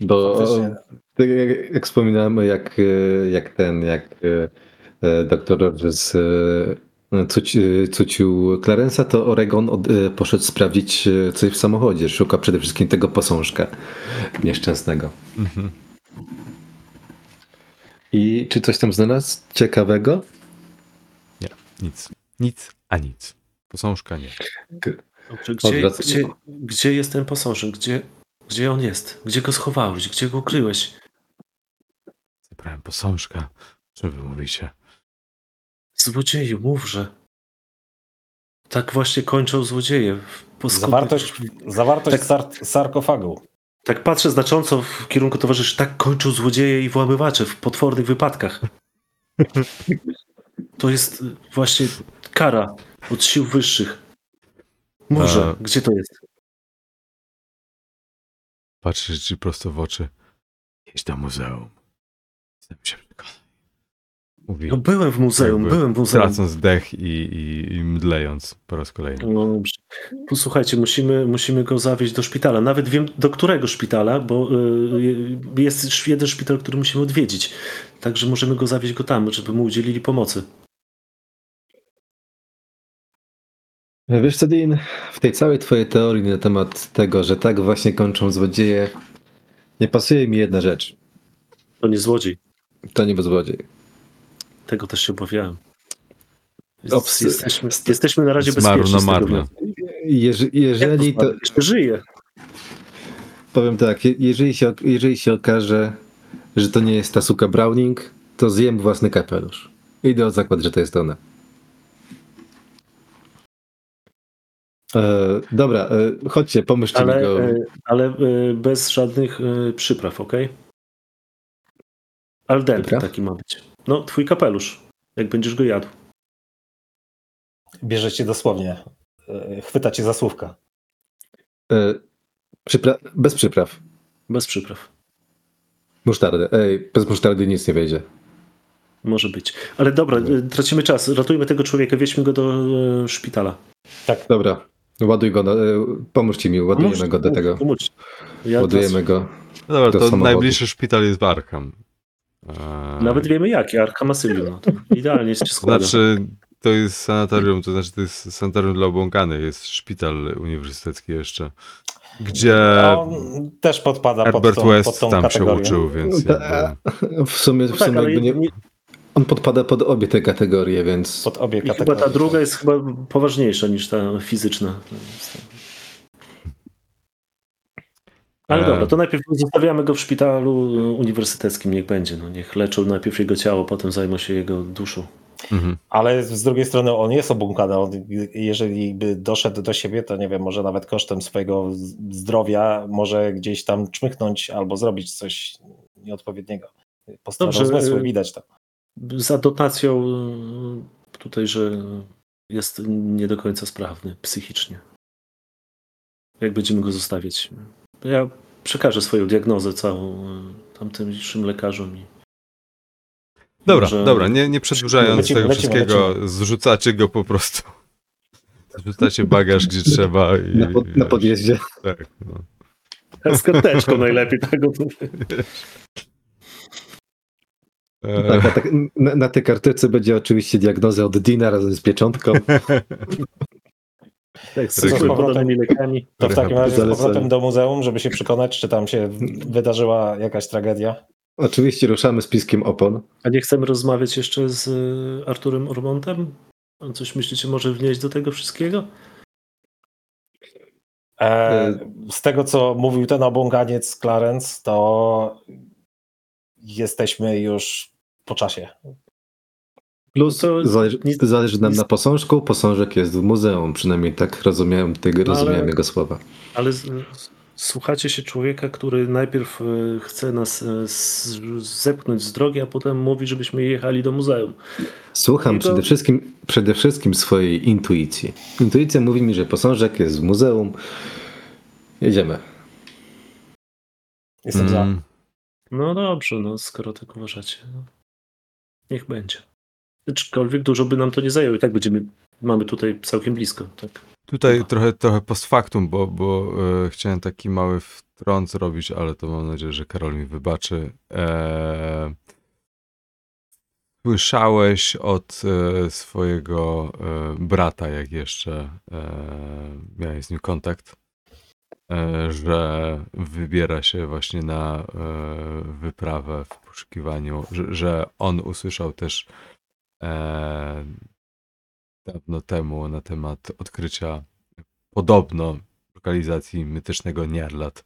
Bo tak jak, jak wspominałem, jak, e, jak ten, jak e, doktor Rogers e, cuci, cucił Clarensa, to Oregon od, e, poszedł sprawdzić e, coś w samochodzie. Szuka przede wszystkim tego posążka nieszczęsnego. Mhm. I czy coś tam znalazł ciekawego? Nie, nic. Nic, a nic. Posążka nie. Dobrze, gdzie, Odwrac- gdzie, gdzie jest ten posążek? Gdzie, gdzie on jest? Gdzie go schowałeś? Gdzie go ukryłeś? Zabrałem posążka. Czym wy mówicie? Złodzieju, mówże. Tak właśnie kończą złodzieje. Zawartość, zawartość Tak. sar- sarkofagu. Tak patrzę znacząco w kierunku towarzyszy. Tak kończą złodzieje i włamywacze w potwornych wypadkach. To jest y, właśnie kara od sił wyższych. Mówże, A- gdzie to jest? Patrzysz ci prosto w oczy. Jedź do muzeum. Chcę się przekonać. Mówi, No byłem w muzeum, byłem w muzeum. tracąc dech i, i, i mdlejąc po raz kolejny. No dobrze. Posłuchajcie, musimy, musimy go zawieźć do szpitala. Nawet wiem do którego szpitala, bo y, jest już jeden szpital, który musimy odwiedzić. Także możemy go zawieźć go tam, żeby mu udzielili pomocy. Wiesz co, Dean, w tej całej twojej teorii na temat tego, że tak właśnie kończą złodzieje, nie pasuje mi jedna rzecz. To nie złodziej. To nie złodziej. Tego też się obawiałem. Obcy- jesteśmy, jesteśmy na razie Marno, bezpieczni. marno. Jeż, jeżeli to, Jeszcze żyje. powiem tak, je- jeżeli się, jeżeli się okaże, że to nie jest ta suka Browning, to zjem własny kapelusz. Idę o zakład, że to jest ona. E, dobra, e, chodźcie, pomyślcie mi Ale, go. e, ale e, bez żadnych e, przypraw, ok? Al dente Przypraw? taki ma być. No, twój kapelusz, jak będziesz go jadł. Bierze cię dosłownie. E, Chwyta cię za słówka. E, przypra- bez przypraw. Bez przypraw. Musztardy. Ej, bez musztardy nic nie wejdzie. Może być. Ale dobra, e, tracimy czas. Ratujmy tego człowieka, wieźmy go do e, szpitala. Tak, Dobra, ładuj go, na, e, pomóżcie mi, ładujemy Pomóż- go do tego. Pomóż. Ja Ładujemy teraz- go. Dobra, do to samochodu. najbliższy szpital jest w Arkham. Eee, Nawet wiemy jaki, Arkham Asylum. No idealnie się składa. Znaczy, to jest sanatorium, to znaczy to jest sanatorium dla obłąkanych, jest szpital uniwersytecki jeszcze, gdzie on też podpada pod Herbert tą, pod West tą tam się kategorię. uczył, więc Ta- jakby... W sumie, No w tak, sumie ale jakby nie, nie, on podpada pod obie te kategorie, więc Pod obie i chyba kategorie. ta druga jest chyba poważniejsza niż ta fizyczna. Ale E. dobra, to najpierw zostawiamy go w szpitalu uniwersyteckim, niech będzie. No, niech leczą najpierw jego ciało, potem zajmą się jego duszą. Mhm. Ale z drugiej strony on jest obłąkany. On, jeżeli by doszedł do siebie, to nie wiem, może nawet kosztem swojego zdrowia może gdzieś tam czmychnąć albo zrobić coś nieodpowiedniego. Dobrze, zmysły, y- widać to. Za dotacją y, tutaj, że jest nie do końca sprawny psychicznie. Jak będziemy go zostawiać? Ja przekażę swoją diagnozę całą y, tamtejszym lekarzom. I Dobra, może- dobra, nie, nie przedłużając Lecimy, tego lecimy, wszystkiego, lecimy. zrzucacie go po prostu. Zrzucacie bagaż gdzie trzeba i... na, pod, na podjeździe. Tak, no. Z karteczką najlepiej tego. E, Tak, a tak, na, na tej karteczce będzie oczywiście diagnoza od Dina razem z pieczątką. Tak, z Reguły. podanymi lekami. To w takim razie z powrotem do muzeum, żeby się przekonać, czy tam się wydarzyła jakaś tragedia. Oczywiście ruszamy z piskiem opon. A nie chcemy rozmawiać jeszcze z y, Arturem Ormontem? A Coś myślicie może wnieść do tego wszystkiego? E, z tego, co mówił ten obłąkaniec Clarence, to jesteśmy już po czasie. Plus To zależy, nic- zależy nam nic- na posążku. Posążek jest w muzeum, przynajmniej tak rozumiałem, tego, No, ale- rozumiałem jego słowa. Ale z, słuchacie się człowieka, który najpierw y, chce nas z, zepchnąć z drogi, a potem mówi, żebyśmy jechali do muzeum. Słucham to- przede, wszystkim, przede wszystkim swojej intuicji. Intuicja mówi mi, że posążek jest w muzeum. Jedziemy. Jestem za. mm, No dobrze, no skoro tak uważacie. No. Niech będzie. Aczkolwiek dużo by nam to nie zajęło i tak będziemy, mamy tutaj całkiem blisko. Tak. Tutaj Chyba. trochę, trochę post factum, bo, bo e, chciałem taki mały wtrąd zrobić, ale to mam nadzieję, że Karol mi wybaczy. E, słyszałeś od e, swojego e, brata, jak jeszcze e, miałeś z nim kontakt, e, że wybiera się właśnie na e, wyprawę w poszukiwaniu, że, że on usłyszał też e, dawno temu na temat odkrycia podobno lokalizacji mitycznego Niarlat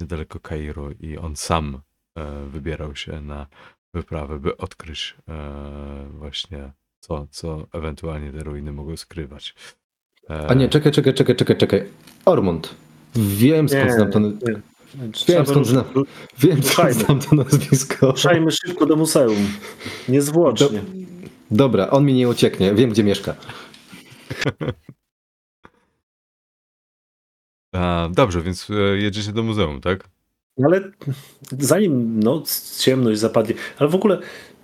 niedaleko Kairu i on sam e, wybierał się na wyprawę, by odkryć e, właśnie co, co ewentualnie te ruiny mogą skrywać. E, A nie, czekaj, czekaj, czekaj, czekaj, czekaj. Ormond. Wiem skąd znam to, nie. wiem, skąd znam, wiem skąd znam to nazwisko. Ruszajmy szybko do muzeum. Niezwłocznie. Dobra, on mi nie ucieknie, wiem gdzie mieszka. a, dobrze, więc e, jedziecie do muzeum, tak? Ale zanim noc, ciemność zapadnie, ale w ogóle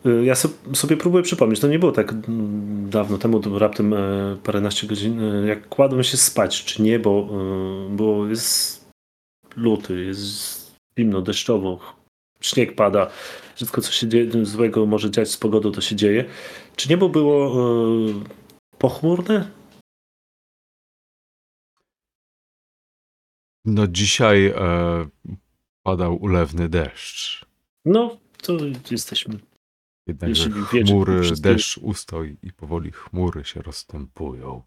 y, ja so, sobie próbuję przypomnieć, to nie było tak mm, dawno temu, to raptem e, paręnaście godzin, e, jak kładłem się spać, czy nie, bo, e, bo jest luty, jest zimno, deszczowo, śnieg pada, wszystko co się dzieje, złego może dziać z pogodą, to się dzieje. Czy niebo było e, pochmurne? No dzisiaj e, padał ulewny deszcz. No, to jesteśmy Jednakże wiecie, chmury, wszystkie- deszcz ustał i powoli chmury się rozstępują.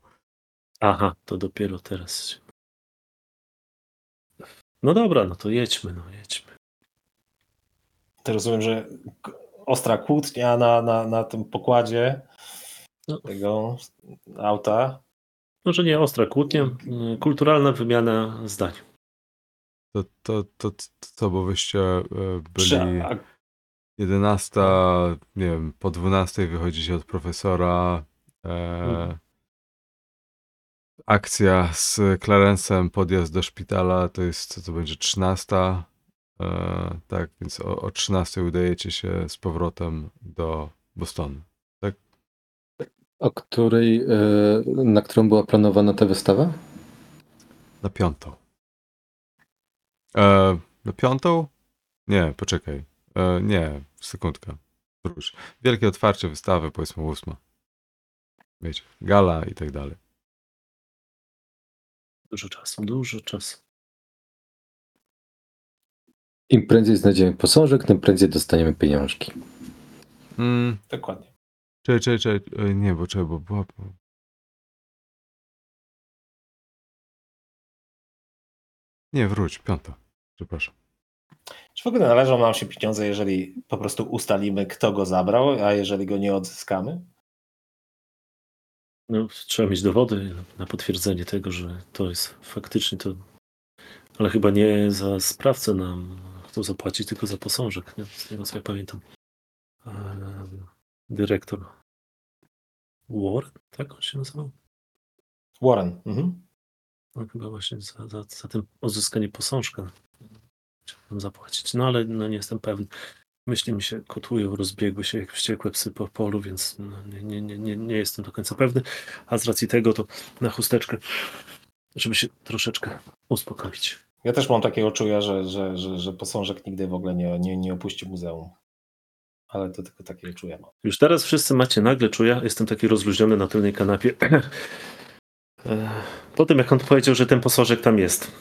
Aha, to dopiero teraz. No dobra, no to jedźmy, no jedźmy. To rozumiem, że ostra kłótnia na, na, na tym pokładzie No. tego auta. Może nie ostra kłótnia, kulturalna wymiana zdań. To, to, to, to co, bo wyście e, byli a, 11, nie wiem, po 12 wychodzicie od profesora. E, Mhm. akcja z Clarence'em, podjazd do szpitala to jest, co to będzie, 13. E, tak, więc o, o 13 udajecie się z powrotem do Bostonu. O której, e, na którą była planowana ta wystawa? Na piątą. E, na piątą? Nie, poczekaj. E, nie, sekundkę. Wróć. Wielkie otwarcie wystawy, powiedzmy ósma. Wiecie, gala i tak dalej. Dużo czasu, dużo czasu. Im prędzej znajdziemy posążek, tym prędzej dostaniemy pieniążki. Mm, dokładnie. czekaj, czekaj, czekaj. E, Nie, bo czekaj, bo była... Nie, wróć, piąta. Przepraszam. Czy w ogóle należą nam się pieniądze, jeżeli po prostu ustalimy, kto go zabrał, a jeżeli go nie odzyskamy? No, trzeba mieć dowody na potwierdzenie tego, że to jest faktycznie to. Ale chyba nie za sprawcę nam chcą zapłacić, tylko za posążek, nie? z tego co ja pamiętam. Dyrektor Warren, tak on się nazywał? Warren. Mhm. No, chyba właśnie za, za, za tym odzyskanie posążka chciałbym zapłacić. No ale no, nie jestem pewny. Myśli mi się kotłują, rozbiegły się jak wściekłe psy po polu, więc no, nie, nie, nie, nie, nie jestem do końca pewny. A z racji tego to na chusteczkę, żeby się troszeczkę uspokoić. Ja też mam takiego czuja, że, że, że, że posążek nigdy w ogóle nie, nie, nie opuścił muzeum. Ale to tylko takie czuję. Już teraz wszyscy macie nagle czuja, jestem taki rozluźniony na tylnej kanapie. E, Po tym jak on powiedział, że ten posążek tam jest,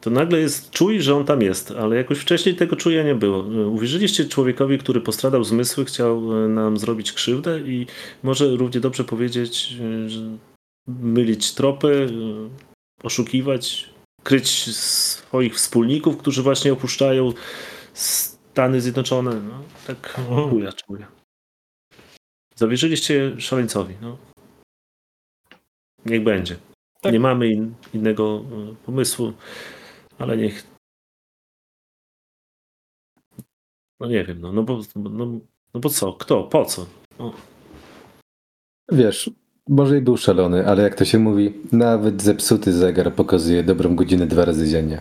to nagle jest czuj, że on tam jest, ale jakoś wcześniej tego czuja nie było. E, Uwierzyliście człowiekowi, który postradał zmysły, chciał e, nam zrobić krzywdę i może równie dobrze powiedzieć, że mylić tropy, oszukiwać, kryć swoich wspólników, którzy właśnie opuszczają Stany Zjednoczone. No, tak czuja, czuja. Zawierzyliście szaleńcowi. No. Niech będzie. Tak. Nie mamy in, innego e, pomysłu, ale niech. No nie wiem, no, no, bo, no, no bo co? Kto? Po co? No, Wiesz, może i był szalony, ale jak to się mówi, nawet zepsuty zegar pokazuje dobrą godzinę dwa razy dziennie.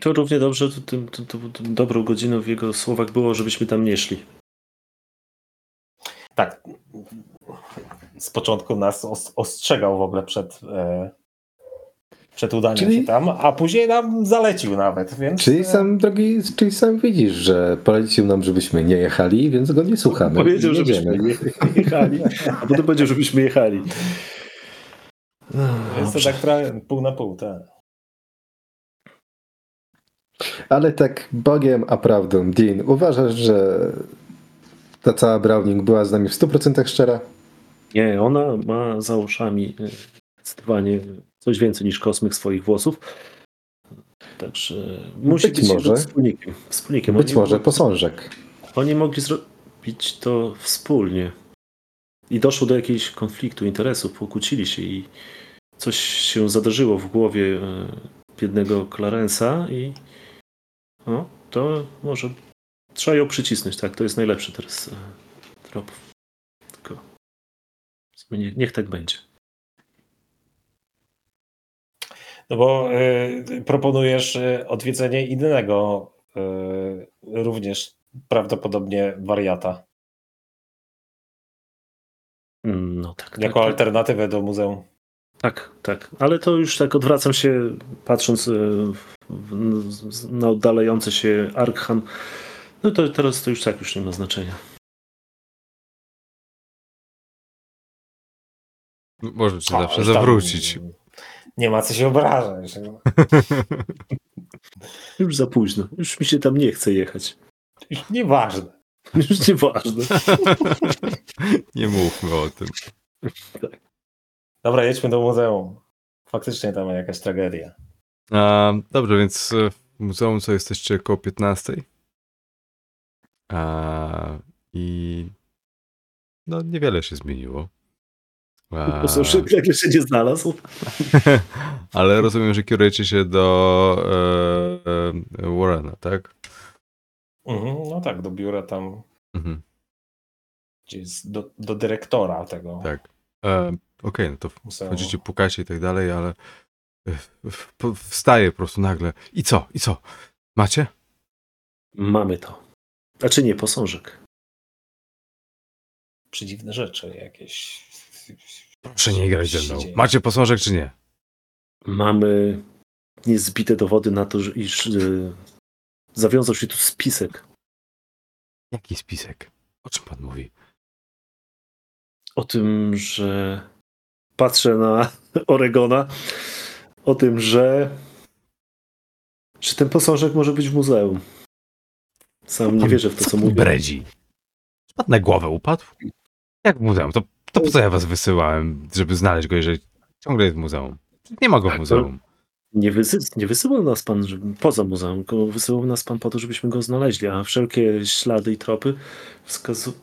to równie dobrze, to, tym- to, to, to dobrą godziną w jego słowach było, żebyśmy tam nie szli. Tak. z początku nas os- ostrzegał w ogóle przed, e, przed udaniem Czyli- się tam, a później nam zalecił nawet, więc... Czyli e, sam, drogi, czyli sam widzisz, że polecił nam, żebyśmy nie jechali, więc go nie słuchamy. Powiedział, I żebyśmy nie jechali, a potem powiedział, żebyśmy jechali. No, Jest to tak trochę pół na pół, tak. Ale tak Bogiem a prawdą, Dean, uważasz, że ta cała Browning była z nami w 100% szczera? Nie, ona ma za uszami e, zdecydowanie coś więcej niż kosmyk swoich włosów. Także musi Być być może. wspólnikiem. wspólnikiem. Być Oni- może posążek. Oni mogli zrobić to wspólnie. I doszło do jakiegoś konfliktu interesów, pokłócili się i coś się zadarzyło w głowie e, biednego Clarence'a i no, to może trzeba ją przycisnąć, tak? To jest najlepszy teraz e, trop. Tylko niech tak będzie. No bo y, proponujesz y, odwiedzenie innego, y, również prawdopodobnie wariata, No tak. tak, jako tak. alternatywę do muzeum. Tak, tak. Ale to już tak odwracam się, patrząc w- w- na oddalający się Arkham. No to teraz to już tak już nie ma znaczenia. Może czy A, zawsze tam zawrócić. Nie ma co się obrażać. Już za późno. Już mi się tam nie chce jechać. Nieważne. Już nieważne. Nie mówmy o tym. Dobra, jedźmy do muzeum. Faktycznie tam jakaś tragedia. A, dobrze, więc e, w muzeum co jesteście około 15. A, I no niewiele się zmieniło. A, Po prostu nagle się nie znalazł. ale rozumiem, że kierujecie się do e, e, Warrena, tak? Mhm, no tak, do biura tam, Mhm, gdzie jest do, do dyrektora tego tak. E, Okej, no to muzeum. Chodzicie, pukacie i tak dalej, ale e, wstaje po prostu nagle. I co? I co? Macie? Mamy to. Znaczy nie, posążek. Przedziwne rzeczy jakieś. Proszę nie grać ze mną. Macie posążek czy nie? Mamy niezbite dowody na to, iż e, zawiązał się tu spisek Jaki spisek? O czym pan mówi? o tym, że patrzę na Oregona, o tym, że że ten posążek może być w muzeum. Sam nie wierzę w to, co pan mówię. Bredzi. Spadł na głowę, upadł? Jak w muzeum? To, to po co ja was wysyłałem, żeby znaleźć go, jeżeli ciągle jest w muzeum? Nie ma go w muzeum. Nie, wysy, nie wysyłał nas pan żeby, poza muzeum, tylko wysyłał nas pan po to, żebyśmy go znaleźli, a wszelkie ślady i tropy wskazują.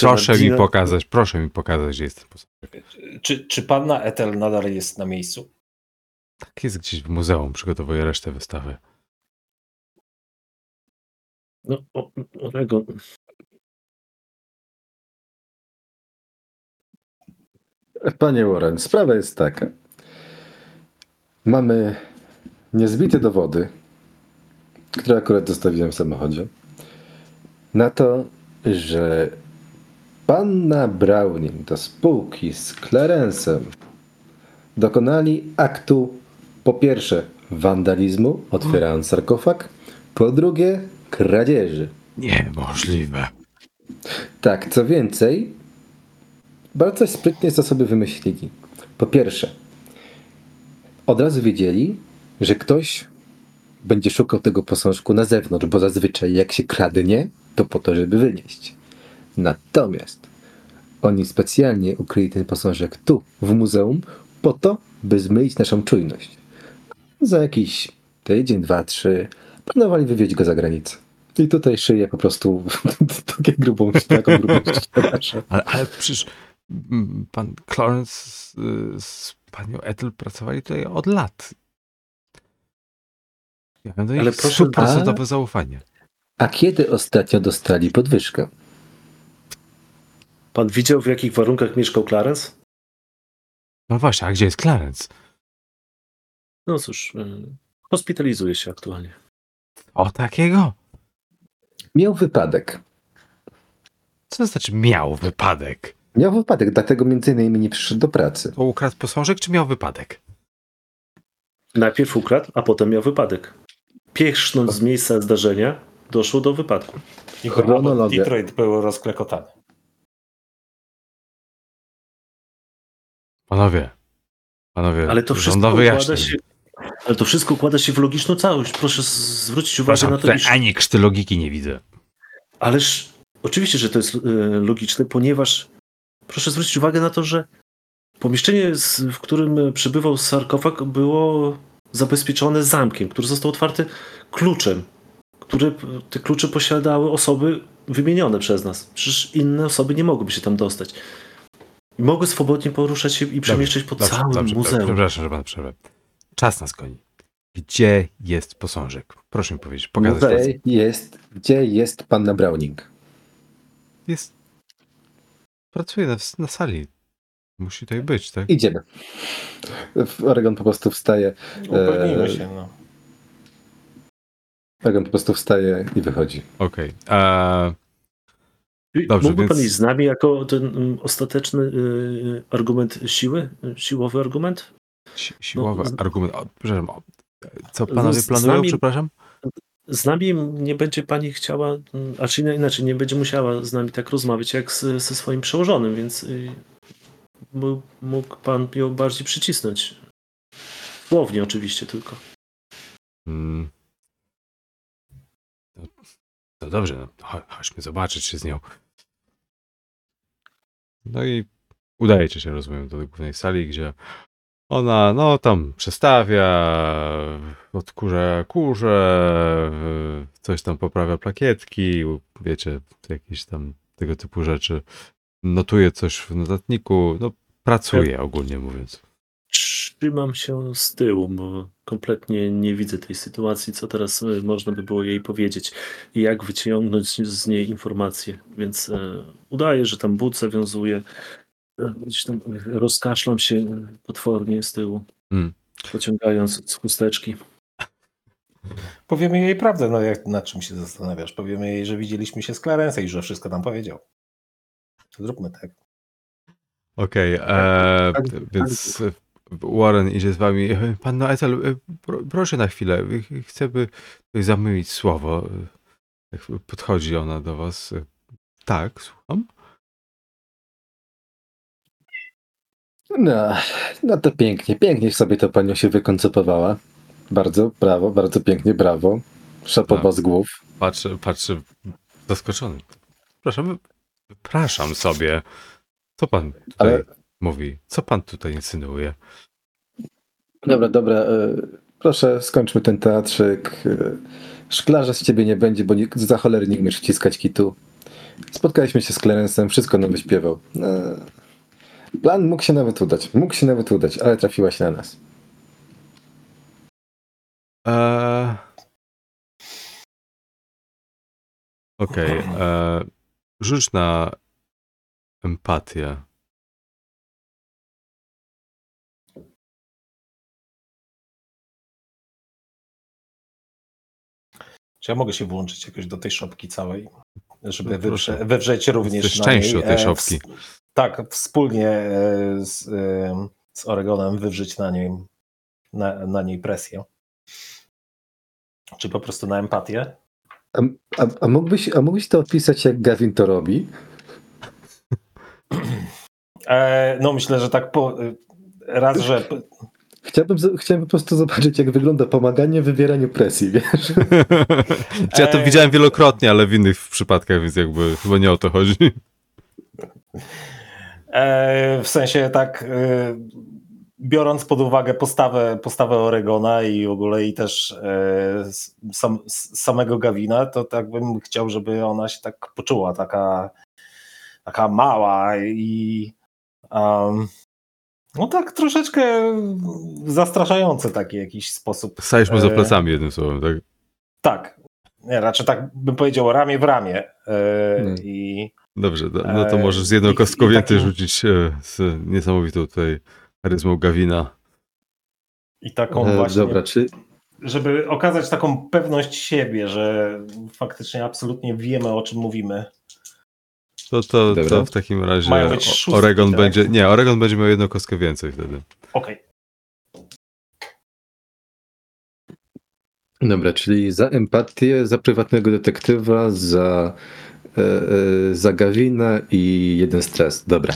Proszę mi Dina- pokazać, proszę mi pokazać, gdzie jest ten posążek. Czy, czy panna Ethel nadal jest na miejscu? Tak jest gdzieś w muzeum, przygotowuję resztę wystawy. No, o, Panie Warren, sprawa jest taka. Mamy niezbite dowody, które akurat zostawiłem w samochodzie, na to, że panna Browning do spółki z Clarence'em dokonali aktu po pierwsze wandalizmu, otwierając sarkofag, po drugie kradzieży. Niemożliwe. Tak, co więcej, bardzo sprytnie to sobie wymyślili. Po pierwsze, od razu wiedzieli, że ktoś będzie szukał tego posążku na zewnątrz, bo zazwyczaj jak się kradnie, to po to, żeby wynieść. Natomiast oni specjalnie ukryli ten posążek tu, w muzeum, po to, by zmylić naszą czujność. Za jakiś tydzień, dwa, trzy planowali wywieźć go za granicę. I tutaj szyję po prostu takie grubą, taką grubą. Ale, ale przecież pan Clarence z, z panią Ethel pracowali tutaj od lat. Ja mam do Ale nich proszę- stuprocentowe zaufanie. A kiedy ostatnio dostali podwyżkę? Pan widział, w jakich warunkach mieszkał Clarence? No właśnie, a gdzie jest Clarence? No cóż, y, hospitalizuje się aktualnie. O takiego? Miał wypadek. Co to znaczy miał wypadek? Miał wypadek, dlatego między innymi nie przyszedł do pracy. To ukradł posążek, czy miał wypadek? Najpierw ukradł, a potem miał wypadek. Piesznąc z miejsca zdarzenia, doszło do wypadku. Chronologia. Detroit był rozklekotany. Panowie, panowie, Ale to wszystko układa się. Ale to wszystko układa się w logiczną całość. Proszę zwrócić uwagę Przepraszam, na to, iż ani krzty logiki nie widzę. Ależ oczywiście, że to jest e, logiczne, ponieważ proszę zwrócić uwagę na to, że pomieszczenie, w którym przebywał sarkofag, było zabezpieczone zamkiem, który został otwarty kluczem, który te klucze posiadały osoby wymienione przez nas. Przecież inne osoby nie mogłyby się tam dostać. I mogły swobodnie poruszać się i przemieszczać po Dobrze, całym dobrze, muzeum. Przepraszam, że pan przerwę. Czas nas goni. Gdzie jest posążek? Proszę mi powiedzieć, pokazać. Gdzie jest, gdzie jest panna Browning? Jest. Pracuje na, na sali. Musi tutaj być, tak? Idziemy. Oregon po prostu wstaje. Upewnijmy Eee, się, no. Oregon po prostu wstaje i wychodzi. Okej. Eee, Dobrze, Mógłby pan więc- iść z nami jako ten mm, ostateczny y, argument siły? Y, Siłowy argument? si- siłowy No, argument. O, przepraszam. o, Co No, panowie z- z planują, nami- przepraszam? Z nami nie będzie pani chciała, mm, a czy inaczej, nie będzie musiała z nami tak rozmawiać jak z, ze swoim przełożonym, więc y, mógł, pan ją bardziej przycisnąć. Słownie oczywiście tylko. Mm. No, dobrze, no, cho- chodźmy zobaczyć się z nią. No i udajecie się, rozumiem, do głównej sali, gdzie ona, no tam przestawia, odkurza kurze, coś tam poprawia plakietki, wiecie, jakieś tam tego typu rzeczy. Notuje coś w notatniku, no pracuje ogólnie mówiąc. Trzymam się z tyłu, bo kompletnie nie widzę tej sytuacji, co teraz y, można by było jej powiedzieć i jak wyciągnąć z niej informacje. Więc e, udaję, że tam but zawiązuję. Gdzieś tam rozkaszlam się potwornie z tyłu, Mm. pociągając z chusteczki. Powiemy jej prawdę, no jak nad czym się zastanawiasz? Powiemy jej, że widzieliśmy się z Clarence i że wszystko tam powiedział. Zróbmy tak. Okej, e, więc e, Warren idzie z wami. Panno Ethel, e, pro, proszę na chwilę, chcemy zamówić słowo. E, Podchodzi ona do was. Tak, słucham. No, no to pięknie, pięknie sobie to panią się wykoncypowała. Bardzo, brawo, bardzo pięknie, brawo. Szapoba Tak. z głów. Patrzę, patrzę zaskoczony. Przepraszam, przepraszam sobie. Co pan tutaj Ale- mówi? Co pan tutaj insynuuje? Dobra, dobra, e, proszę skończmy ten teatrzyk. E, Szklarza z ciebie nie będzie, bo nie, za cholery nie umiesz wciskać kitu. Spotkaliśmy się z Clarence'em, wszystko nam wyśpiewał. Plan mógł się nawet udać, mógł się nawet udać, ale trafiłaś na nas. Eee... Okej. eee, Rzuć na empatię. Czy ja mogę się włączyć jakoś do tej szopki całej, żeby No, wywrze, wywrzeć również Jesteś na częścią niej, tej e, szopki. Tak, wspólnie e, z, e, z Oregonem wywrzeć na niej, na, na niej presję. Czy po prostu na empatię? A, a, a, mógłbyś, a mógłbyś to opisać, jak Gavin to robi? E, no myślę, że tak po, e, raz, że Chciałbym, chciałbym po prostu zobaczyć, jak wygląda pomaganie w wywieraniu presji, wiesz? Ja to widziałem wielokrotnie, ale w innych przypadkach, więc jakby chyba nie o to chodzi. E, w sensie tak, e, biorąc pod uwagę postawę, postawę Oregona i w ogóle i też e, sam, samego Gawina, to tak bym chciał, żeby ona się tak poczuła, taka, taka mała i um, no tak troszeczkę zastraszający taki jakiś sposób. Staliśmy za plecami jednym słowem, tak? Tak. Nie, raczej tak bym powiedział ramię w ramię. E, Hmm. I Dobrze, do- no to Eee, możesz z jedną i- kostką i więcej takim- rzucić e, z niesamowitą tutaj charyzmą Gawina. i taką E, właśnie. Dobra, czy, żeby okazać taką pewność siebie, że faktycznie absolutnie wiemy, o czym mówimy. To, to, Dobra. to w takim razie szóstki, Oregon tak? będzie. Nie, Oregon będzie miał jedną kostkę więcej wtedy. Okej. Dobra, czyli za empatię, za prywatnego detektywa, za, e, e, za Gawina i jeden stres. Dobra.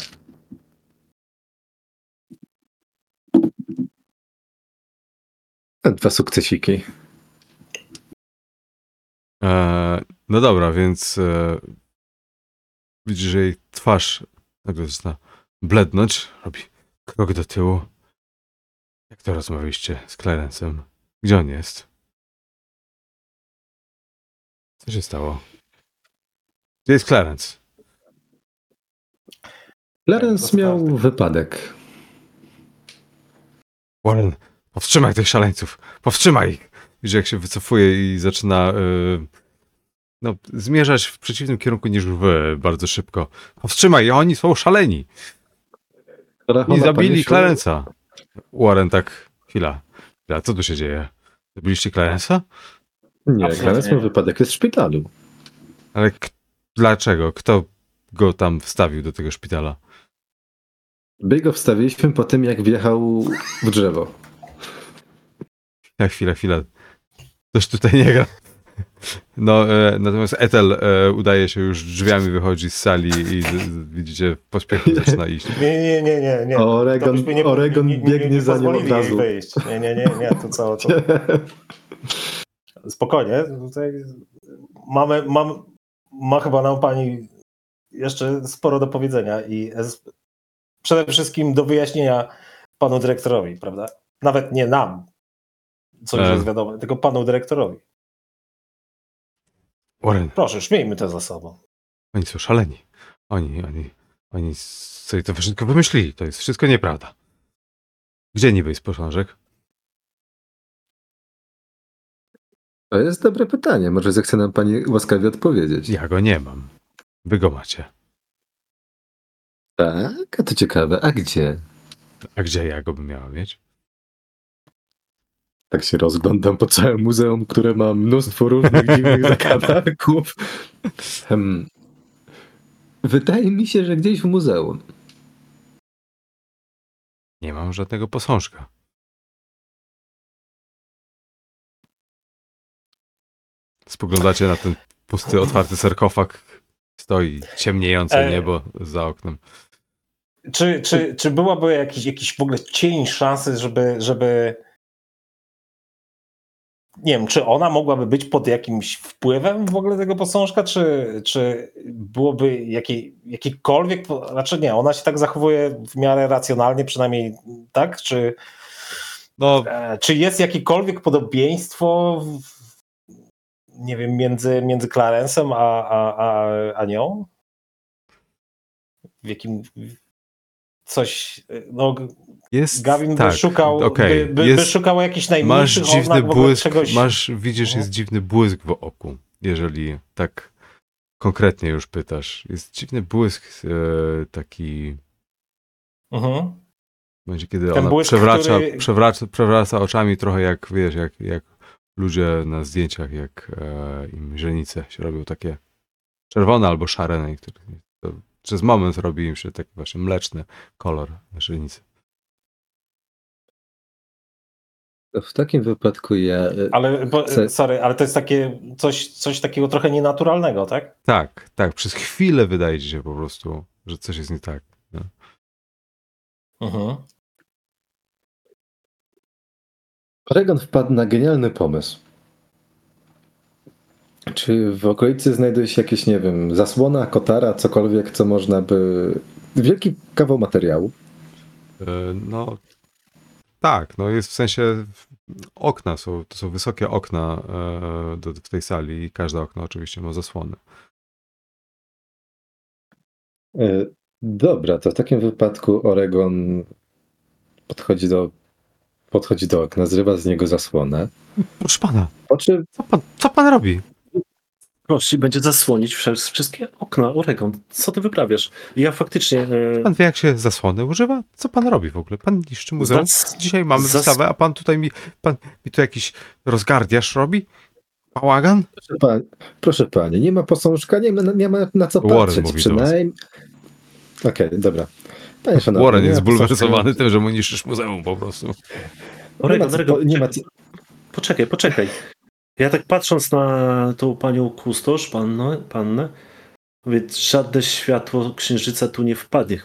A Dwa sukcesiki. E, no dobra, więc e, widzisz, że jej twarz nagle zaczyna blednąć, robi krok do tyłu. Jak to rozmawialiście z Clarence'em? Gdzie on jest? Co się stało? Gdzie jest Clarence? Clarence miał wypadek. Warren, powstrzymaj tych szaleńców! Powstrzymaj ich! Widzisz, jak się wycofuje i zaczyna e, no, zmierzać w przeciwnym kierunku niż wy bardzo szybko. Powstrzymaj, oni są szaleni! I zabili Clarence'a. Warren tak, chwila. chwila. Co tu się dzieje? Zabiliście Clarence'a? Nie, Clarence miał wypadek, jest w szpitalu. Ale dlaczego? Kto go tam wstawił do tego szpitala? My go wstawiliśmy po tym, jak wjechał w drzewo. Ja, chwila, chwila. Coś tutaj nie gra. No, e, natomiast Ethel e, udaje się już drzwiami wychodzi z sali i z, z, widzicie, pośpiechu zaczyna iść. Nie, nie, nie, nie. nie. Oregon- byśmy Oregon biegnie za nią od razu. Wyjść. Nie, nie, nie, nie, to co, to spokojnie. Tutaj mamy, mam, ma chyba nam pani jeszcze sporo do powiedzenia i przede wszystkim do wyjaśnienia panu dyrektorowi, prawda? Nawet nie nam, co już E. jest wiadomo, tylko panu dyrektorowi. Warren, Proszę, śmiejmy to za sobą. oni są szaleni. Oni, oni, oni sobie to wszystko wymyślili. To jest wszystko nieprawda. Gdzie niby jest posążek? To jest dobre pytanie. Może zechce nam pani łaskawie odpowiedzieć. Ja go nie mam. Wy go macie. Tak, a to ciekawe. A gdzie? A gdzie ja go bym miała mieć? Tak się rozglądam po całym muzeum, które ma mnóstwo różnych dziwnych zakamarków. Hmm. Wydaje mi się, że gdzieś w muzeum. Nie mam żadnego posążka. Spoglądacie na ten pusty, otwarty sarkofag. Stoi ciemniejące E. niebo za oknem. Czy, czy, czy byłaby jakiś, jakiś w ogóle cień szansy, żeby, żeby. Nie wiem, czy ona mogłaby być pod jakimś wpływem w ogóle tego posążka, czy, czy byłoby jakiej, jakikolwiek. Znaczy nie, ona się tak zachowuje w miarę racjonalnie, przynajmniej tak? Czy, No, e, czy jest jakiekolwiek podobieństwo w, nie wiem, między, między Clarence'em a, a, a, a nią? W jakim. Coś. No, jest. Gawin tak, by szukał, okej, by, by, by jest, szukał jakichś Masz najmniejszych dziwny błysk, czegoś. masz, widzisz, Mhm. jest dziwny błysk w oku, jeżeli tak konkretnie już pytasz. Jest dziwny błysk e, taki, Mhm. będzie kiedy Ten ona błysk, przewraca, który- przewraca, przewraca oczami trochę jak, wiesz, jak, jak ludzie na zdjęciach, jak e, im źrenice się robią takie czerwone albo szare, na niektórych. To przez moment robi im się taki właśnie mleczny kolor na źrenicy. W takim wypadku ja. e, Ale, bo, Chcę- sorry, ale to jest takie coś, coś takiego trochę nienaturalnego, tak? Tak, tak, przez chwilę wydaje ci się po prostu, że coś jest nie tak. No. Mhm. Oregon wpadł na genialny pomysł. Czy w okolicy znajduje się jakieś, nie wiem, zasłona, kotara, cokolwiek, co można by. Wielki kawał materiału. E, No tak, no jest w sensie okna są, to są wysokie okna e, do, w tej sali i każde okno oczywiście ma zasłony. E, Dobra, to w takim wypadku Oregon podchodzi do, podchodzi do okna, zrywa z niego zasłonę. Proszę pana, Po czym co pan, co pan robi? Prosi będzie zasłonić wsze- wszystkie okna Oregon. Co ty wyprawiasz? Ja faktycznie. e, Pan wie jak się zasłony używa? Co pan robi w ogóle? Pan niszczy muzeum? Zas- Dzisiaj mamy zas- wystawę, a pan tutaj mi, pan mi tu jakiś rozgardiasz robi? bałagan? Proszę, pan, proszę panie, nie ma posążka, nie ma, nie ma na co Warren patrzeć. mówi do przynajmniej. Okej, dobra. Panie szanowny, Warren nie jest zbulwersowany tym, że mu niszczysz muzeum po prostu. Nie Orego, ma Orego, nie ma Poczekaj, poczekaj. Ja tak patrząc na tą panią kustosz, pannę, pannę mówię, żadne światło księżyca tu nie wpadnie.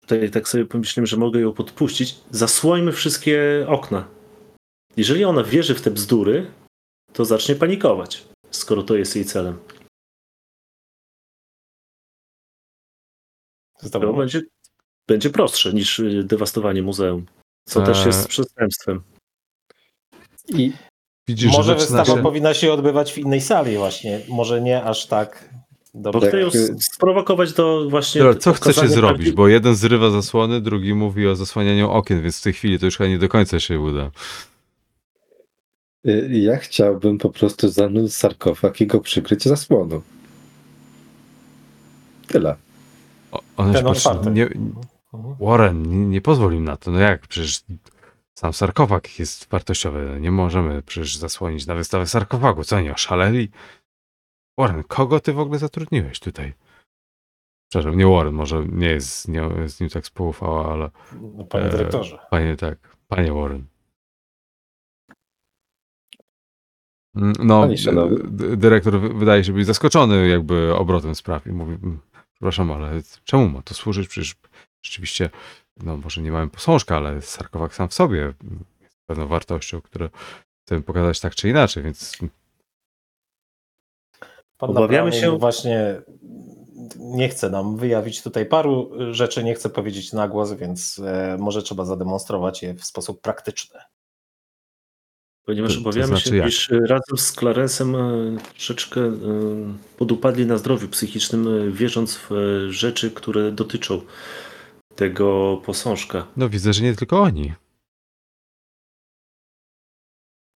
Tutaj tak sobie pomyślałem, że mogę ją podpuścić. Zasłońmy wszystkie okna. Jeżeli ona wierzy w te bzdury, to zacznie panikować, skoro to jest jej celem. Z To tobą? będzie, będzie prostsze niż y, dewastowanie muzeum, co Eee. też jest przestępstwem. I Widzisz, Może wystawa się... powinna się odbywać w innej sali właśnie. Może nie aż tak Bo dobrze. chcę ją Tak, y- sprowokować do właśnie. Dobra, co chcecie zrobić? Bo jeden zrywa zasłony, drugi mówi o zasłanianiu okien, więc w tej chwili to już chyba nie do końca się uda. y, ja chciałbym po prostu zanurzyć sarkofag i go przykryć zasłoną. Tyle. O, one Ten się patrzy, otwarty. nie. Warren nie, nie pozwolił na to. No jak? Przecież sam sarkofag jest wartościowy. No Nie możemy przecież zasłonić na wystawę sarkofagu. Co, nie oszaleli? Warren, kogo ty w ogóle zatrudniłeś tutaj? Przepraszam, nie Warren, może nie jest nie, z nim tak spoufała, ale No, Panie Eee, dyrektorze. panie tak, panie Warren. Mm, No, dyrektor wy- wydaje się być zaskoczony jakby obrotem spraw i mówi, "Mm, przepraszam, ale czemu ma to służyć? Przecież rzeczywiście, no może nie mamy posążka, ale sarkofag sam w sobie jest pewną wartością, które chcemy pokazać tak czy inaczej, więc Pan Obawiamy się- Właśnie nie chce nam wyjawić tutaj paru rzeczy, nie chce powiedzieć na głos, więc e, może trzeba zademonstrować je w sposób praktyczny. Ponieważ To- to obawiamy znaczy się, jak? iż e, razem z Clarensem e, troszeczkę podupadli na zdrowiu psychicznym, wierząc w rzeczy, które dotyczą tego posążka. no widzę, że nie tylko oni.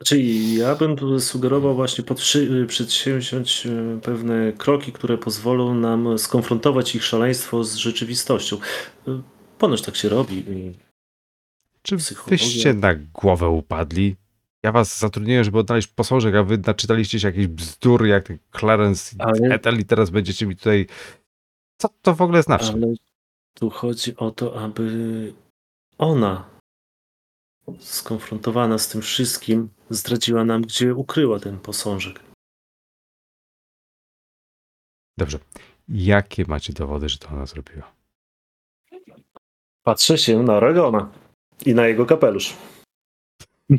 Czyli ja bym tu sugerował właśnie podszy- przedsięwziąć e, pewne kroki, które pozwolą nam skonfrontować ich szaleństwo z rzeczywistością. E, Ponoć tak się robi. Czy Psychologia. wyście na głowę upadli? Ja was zatrudniłem, żeby odnaleźć posążek, a wy naczytaliście się jakieś bzdur, jak ten Clarence Ale- Ethel i teraz będziecie mi tutaj... Co to w ogóle znaczy? Ale tu chodzi o to, aby ona, skonfrontowana z tym wszystkim, zdradziła nam, gdzie ukryła ten posążek. Dobrze. Jakie macie dowody, że to ona zrobiła? Patrzę się na Ragona i na jego kapelusz.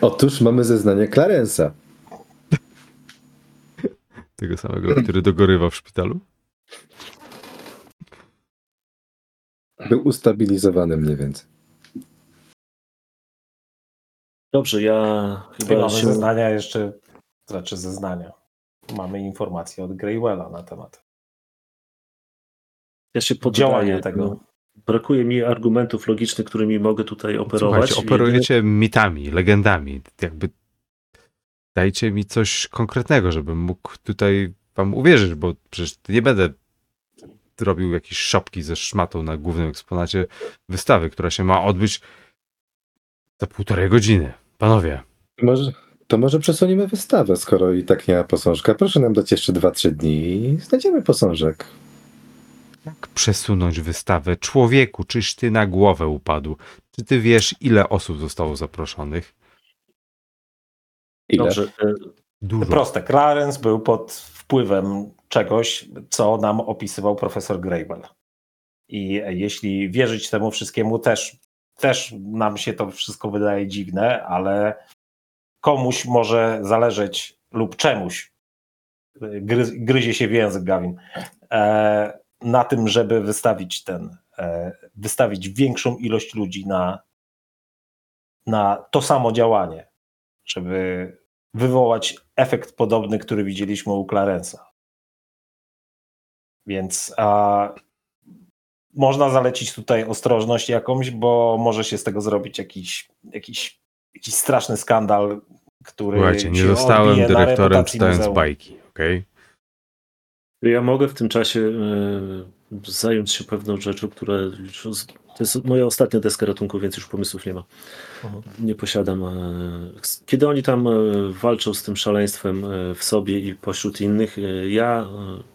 Otóż mamy zeznanie Clarensa. Tego samego, który dogorywa w szpitalu? Był ustabilizowany mniej więcej. Dobrze, ja I chyba mamy się... zeznania jeszcze, znaczy zeznania. Mamy informacje od Greywella na temat Ja się poddaję tego. Brakuje mi argumentów logicznych, którymi mogę tutaj operować. Słuchajcie, operujecie mitami, legendami. Jakby dajcie mi coś konkretnego, żebym mógł tutaj wam uwierzyć, bo przecież nie będę robił jakieś szopki ze szmatą na głównym eksponacie wystawy, która się ma odbyć za półtorej godziny. Panowie, Może, to może przesuniemy wystawę, skoro i tak nie ma posążka. Proszę nam dać jeszcze 2-3 dni i znajdziemy posążek. jak przesunąć wystawę? Człowieku, czyś ty na głowę upadł? Czy ty wiesz, ile osób zostało zaproszonych? Ile? Dobrze, e, Dużo. Proste. Clarence był pod wpływem czegoś, co nam opisywał profesor Greywell. I jeśli wierzyć temu wszystkiemu, też, też nam się to wszystko wydaje dziwne, ale komuś może zależeć lub czemuś, gry, gryzie się w język Gawin, e, na tym, żeby wystawić ten, e, wystawić większą ilość ludzi na, na to samo działanie, żeby wywołać efekt podobny, który widzieliśmy u Clarensa. Więc a, można zalecić tutaj ostrożność jakąś, bo może się z tego zrobić jakiś, jakiś, jakiś straszny skandal, który. Słuchajcie, nie zostałem dyrektorem czytając muzeum. bajki, okej? ja mogę w tym czasie e, zająć się pewną rzeczą, która to jest moja ostatnia deska ratunku, więc już pomysłów nie ma. Mhm. Nie posiadam. e, Kiedy oni tam e, walczą z tym szaleństwem e, w sobie i pośród innych, ja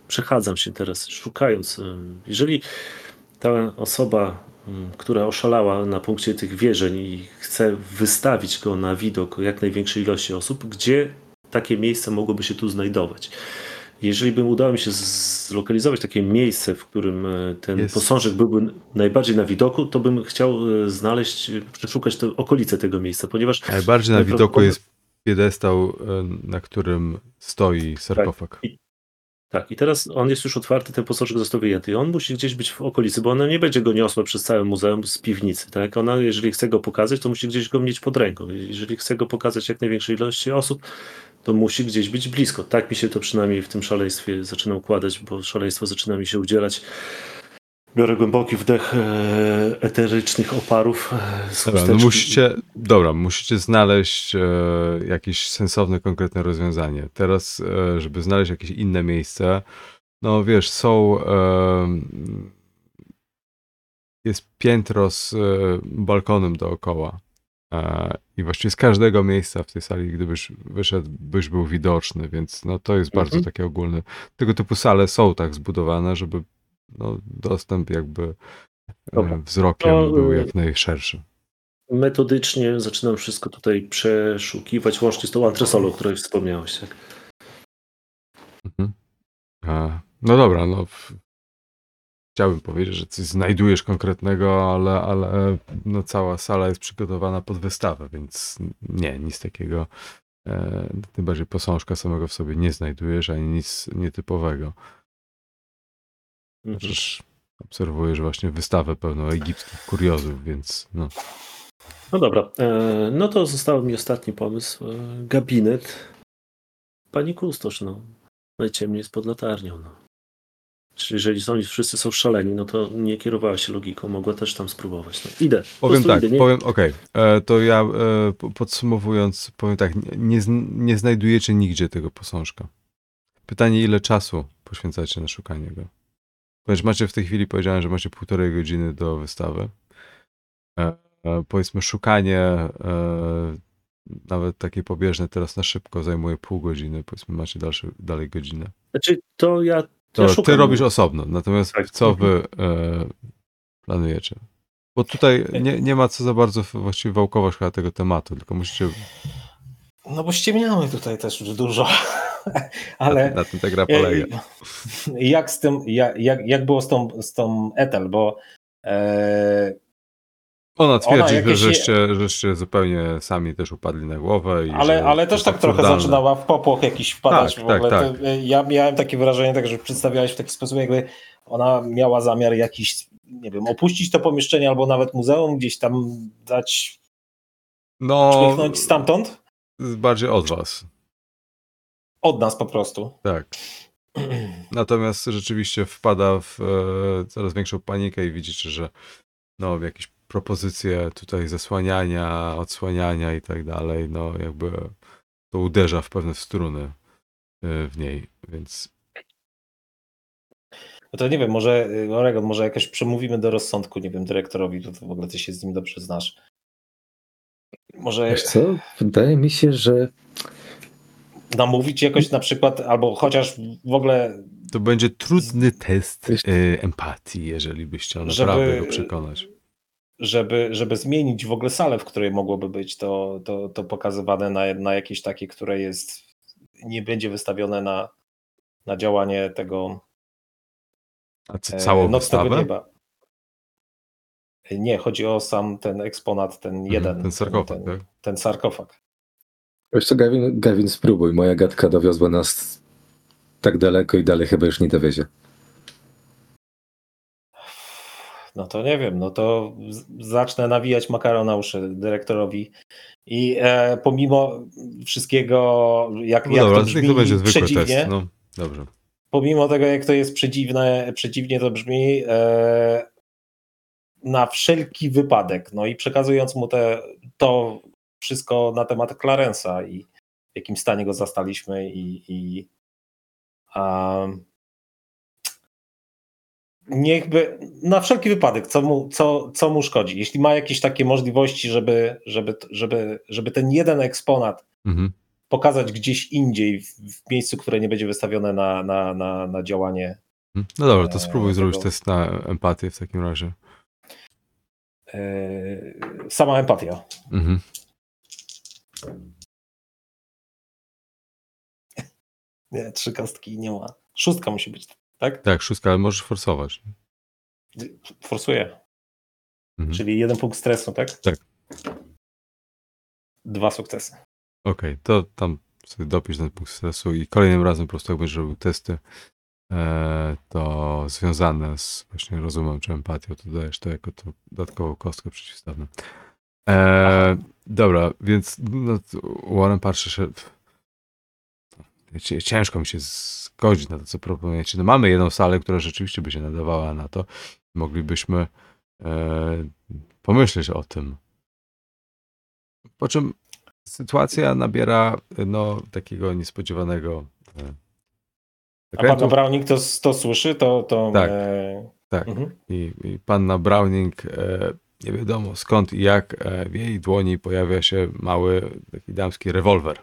przechadzam się teraz, szukając. Jeżeli ta osoba, która oszalała na punkcie tych wierzeń i chce wystawić go na widok jak największej ilości osób, gdzie takie miejsce mogłoby się tu znajdować? Jeżeli by udało mi się zlokalizować takie miejsce, w którym e, ten Jest- posążek byłby najbardziej na widoku, to bym chciał e, znaleźć, e, przeszukać te okolice tego miejsca, ponieważ Najbardziej na widoku jest piedestał, e, na którym stoi sarkofag. I, tak, i teraz on jest już otwarty, ten posążek został wyjęty i on musi gdzieś być w okolicy, bo ona nie będzie go niosła przez całe muzeum z piwnicy, tak? Ona, jeżeli chce go pokazać, to musi gdzieś go mieć pod ręką. Jeżeli chce go pokazać jak największej ilości osób, to musi gdzieś być blisko. Tak mi się to przynajmniej w tym szaleństwie zaczyna układać, bo szaleństwo zaczyna mi się udzielać. Biorę głęboki wdech e, eterycznych oparów e, Dobra, no musicie, dobra, musicie znaleźć e, jakieś sensowne, konkretne rozwiązanie. Teraz, e, żeby znaleźć jakieś inne miejsce, no wiesz, są. E, jest piętro z e, balkonem dookoła. E, I właściwie z każdego miejsca w tej sali, gdybyś wyszedł, byś był widoczny, więc no to jest bardzo Mhm. takie ogólne. Tego typu sale są tak zbudowane, żeby no, dostęp jakby e, Dobra. wzrokiem To, był e, jak najszerszy. metodycznie zaczynam wszystko tutaj przeszukiwać, łącznie z tą antresolą, o której wspomniałeś. Tak? Mhm. E, No dobra, no. Chciałbym powiedzieć, że coś znajdujesz konkretnego, ale, ale no cała sala jest przygotowana pod wystawę, więc nie, nic takiego. E, tym bardziej posążka samego w sobie nie znajdujesz, ani nic nietypowego. Mhm. Przecież obserwujesz właśnie wystawę pełną egipskich kuriozów, więc no. No dobra, e, no to został mi ostatni pomysł. E, gabinet pani kustosz, no. Najciemniej jest pod latarnią, no. Czyli jeżeli oni wszyscy są szaleni, no to nie kierowała się logiką, mogła też tam spróbować. No, idę. Po Powiem tak, idę, powiem, okej, E, to ja e, po- podsumowując, powiem tak, nie, nie znajdujecie nigdzie tego posążka. Pytanie, ile czasu poświęcacie na szukanie go? Ponieważ macie w tej chwili, powiedziałem, że macie półtorej godziny do wystawy. E, e, powiedzmy, szukanie e, nawet takie pobieżne teraz na szybko zajmuje pół godziny, powiedzmy, macie dalszy, dalej godzinę. Znaczy, to ja, To ja ty robisz osobno, natomiast Tak. co wy e, planujecie? Bo tutaj nie, nie ma co za bardzo właściwie wałkować chyba tego tematu, tylko musicie. No bo ściemniamy tutaj też już dużo. Na, Ale na tym ta gra polega. jak z tym, jak, jak, było z tą, z tą Ethel, bo e, Ona twierdzi, jakieś- że żeście, żeście zupełnie sami też upadli na głowę. I ale, ale też tak trochę absurdalne. zaczynała w popłoch jakiś wpadać Tak, w ogóle. tak, e, ja miałem takie wrażenie, tak, że przedstawiałeś w taki sposób, jakby ona miała zamiar jakiś, nie wiem, opuścić to pomieszczenie albo nawet muzeum, gdzieś tam dać, No, stamtąd, bardziej od was. od nas po prostu. Tak. Natomiast rzeczywiście wpada w e, coraz większą panikę i widzicie, że no, jakieś propozycje tutaj zasłaniania, odsłaniania i tak dalej, no jakby to uderza w pewne struny e, w niej, więc No to nie wiem, może y, Oregon, może jakoś przemówimy do rozsądku, nie wiem, dyrektorowi, to, to w ogóle ty się z nim dobrze znasz. Może Wiesz co? Wydaje mi się, że namówić jakoś na przykład, albo chociaż w ogóle, to będzie trudny test Wiesz- e, empatii, jeżeli byś chciał Żeby- naprawdę go przekonać. Żeby, żeby zmienić w ogóle salę, w której mogłoby być to, to, to pokazywane na, na jakieś takie, które jest, nie będzie wystawione na, na działanie tego A co, e, całą nocnego wystawę? nieba. Nie, chodzi o sam ten eksponat, ten Mhm, jeden. ten sarkofag, ten, tak? ten sarkofag. wiesz co, Gavin, Gavin, spróbuj. Moja gadka dowiozła nas tak daleko i dalej chyba już nie dowiezie. No to nie wiem, no to zacznę nawijać makaron na uszy dyrektorowi i e, pomimo wszystkiego, jak, No jak dobra, to brzmi to będzie zwykły test. No, dobrze. pomimo tego, jak to jest przedziwne, przedziwnie to brzmi, e, na wszelki wypadek, no i przekazując mu te, to wszystko na temat Clarensa i w jakim stanie go zastaliśmy i, i a, niechby na wszelki wypadek, co mu, co, co mu szkodzi. Jeśli ma jakieś takie możliwości, żeby, żeby, żeby, żeby ten jeden eksponat Mhm. pokazać gdzieś indziej, w, w miejscu, które nie będzie wystawione na, na, na, na działanie. Mhm. No dobra, to Eee, spróbuj zrobić tego- test na empatię w takim razie. Yy, sama empatia. Mhm. Nie, trzy kostki nie ma. Szóstka musi być, tak? Tak, szóstka, ale możesz forsować. Forsuję. Mhm. Czyli jeden punkt stresu, tak? Tak. Dwa sukcesy. Okej, to tam sobie dopisz ten punkt stresu i kolejnym razem po prostu jak będziesz robił testy, e, to związane z właśnie rozumem czy empatią, to dajesz to jako to dodatkową kostkę przeciwstawną. E, dobra, więc no, Warren patrzy się. Cie- Ciężko mi się zgodzić na to, co proponujecie. No mamy jedną salę, która rzeczywiście by się nadawała na to. Moglibyśmy e, pomyśleć o tym. Po czym sytuacja nabiera no, takiego niespodziewanego e, A pan. Browning to, to słyszy, to. to Tak. E, Tak. mhm. I, i panna Browning, e, nie wiadomo skąd i jak, e, w jej dłoni pojawia się mały taki damski rewolwer.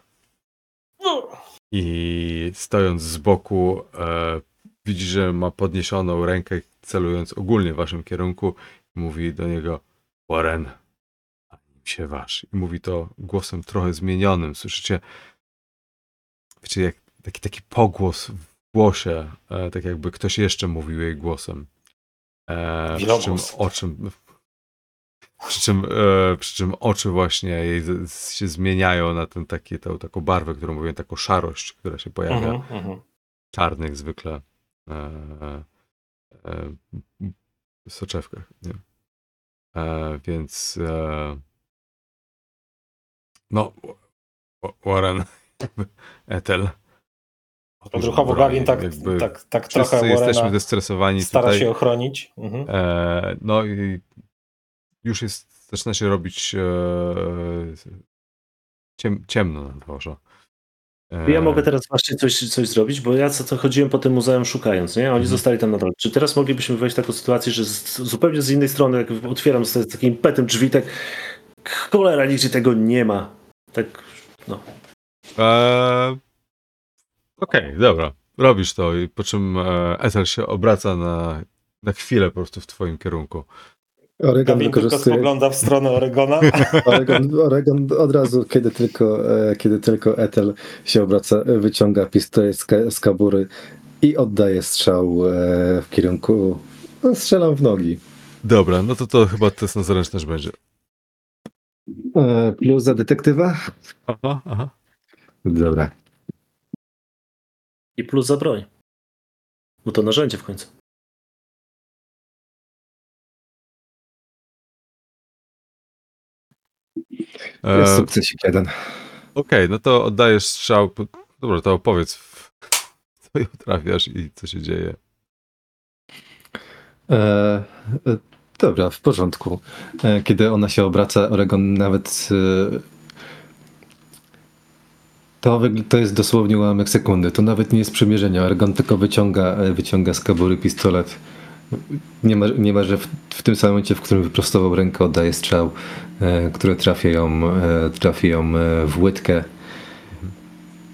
I stojąc z boku, e, widzi, że ma podniesioną rękę, celując ogólnie w waszym kierunku, mówi do niego Warren, a nim się wasz. I mówi to głosem trochę zmienionym. Słyszycie, wiecie, jak taki, taki pogłos w głosie, e, tak jakby ktoś jeszcze mówił jej głosem. E, czym Wielogłos. oczym, przy czym, e, przy czym oczy właśnie jej z, się zmieniają na ten taki, tą, taką barwę, którą mówię, taką szarość, która się pojawia Mhm, mhm. czarnych zwykle e, e, soczewkach. Nie? E, więc e, no Wa- Warren Ethel Odruchowo Gavin tak, tak, tak wszyscy trochę jesteśmy zestresowani stara tutaj. się ochronić. Mhm. E, no i już jest, zaczyna się robić e, ciem, ciemno na dworze. E, Ja mogę teraz właśnie coś, coś zrobić, bo ja co to chodziłem po tym muzeum szukając, nie? Oni Mhm. zostali tam na dole. Czy teraz moglibyśmy wejść w taką sytuację, że z, zupełnie z innej strony, jak otwieram z, z takim impetem drzwi, tak cholera, nigdzie tego nie ma. Tak, no. E, Okej, dobra. Robisz to i po czym e, Ethel się obraca na, na chwilę po prostu w twoim kierunku. Oregon Gavin tylko spogląda w stronę Oregona. Oregon, Oregon od razu, kiedy tylko, e, kiedy tylko Ethel się obraca, e, wyciąga pistolet z, ka- z kabury i oddaje strzał e, w kierunku. No, strzelam w nogi. Dobra, no to to chyba test na zręczność będzie. Plus za detektywa? Aha, aha. Dobra. I plus za broń. Bo to narzędzie w końcu. Jest sukcesik jeden. Okej, no to oddajesz strzał. Dobra, to opowiedz, w- co ją trafiasz i co się dzieje. E, e, dobra, w porządku. E, kiedy ona się obraca, Oregon nawet. E, to, to jest dosłownie ułamek sekundy. To nawet nie jest przymierzenie. Oregon tylko wyciąga, e, wyciąga z kabury pistolet. Nie Niemalże w, w tym samym momencie, w którym wyprostował rękę, oddaje strzał, e, który trafia ją, e, trafia ją e, w łydkę.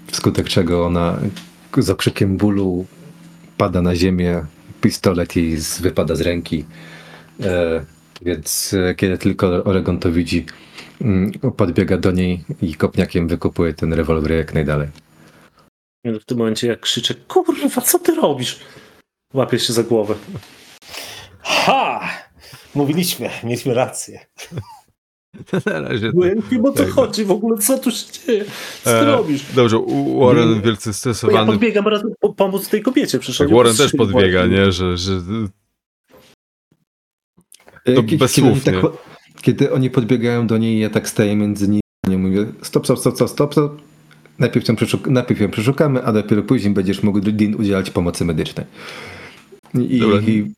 Wskutek czego ona z okrzykiem bólu pada na ziemię, pistolet jej z, wypada z ręki. E, więc e, kiedy tylko Oregon to widzi, mm, podbiega do niej i kopniakiem wykupuje ten rewolwer jak najdalej. W tym momencie jak krzyczę, kurwa, co ty robisz? Łapię się za głowę. Ha! Mówiliśmy, mieliśmy rację. Na razie. Bo ja nie wiem o co chodzi w ogóle, co tu się dzieje? Co ty E, robisz? Dobrze, Warren wielce Bo ja stresowany. podbiegam raz po, pomóc tej kobiecie. Przecież Tak, Warren też podbiega, Warren. nie? Że, że E, To kiedy, bez kiedy, słów, oni nie? tak, kiedy oni podbiegają do niej, ja tak staję między nimi. Nie mówię, stop, stop, stop, stop, stop. stop. Najpierw, ją przeszuk- najpierw ją przeszukamy, a dopiero później będziesz mógł Din udzielać pomocy medycznej. I, Dobra. i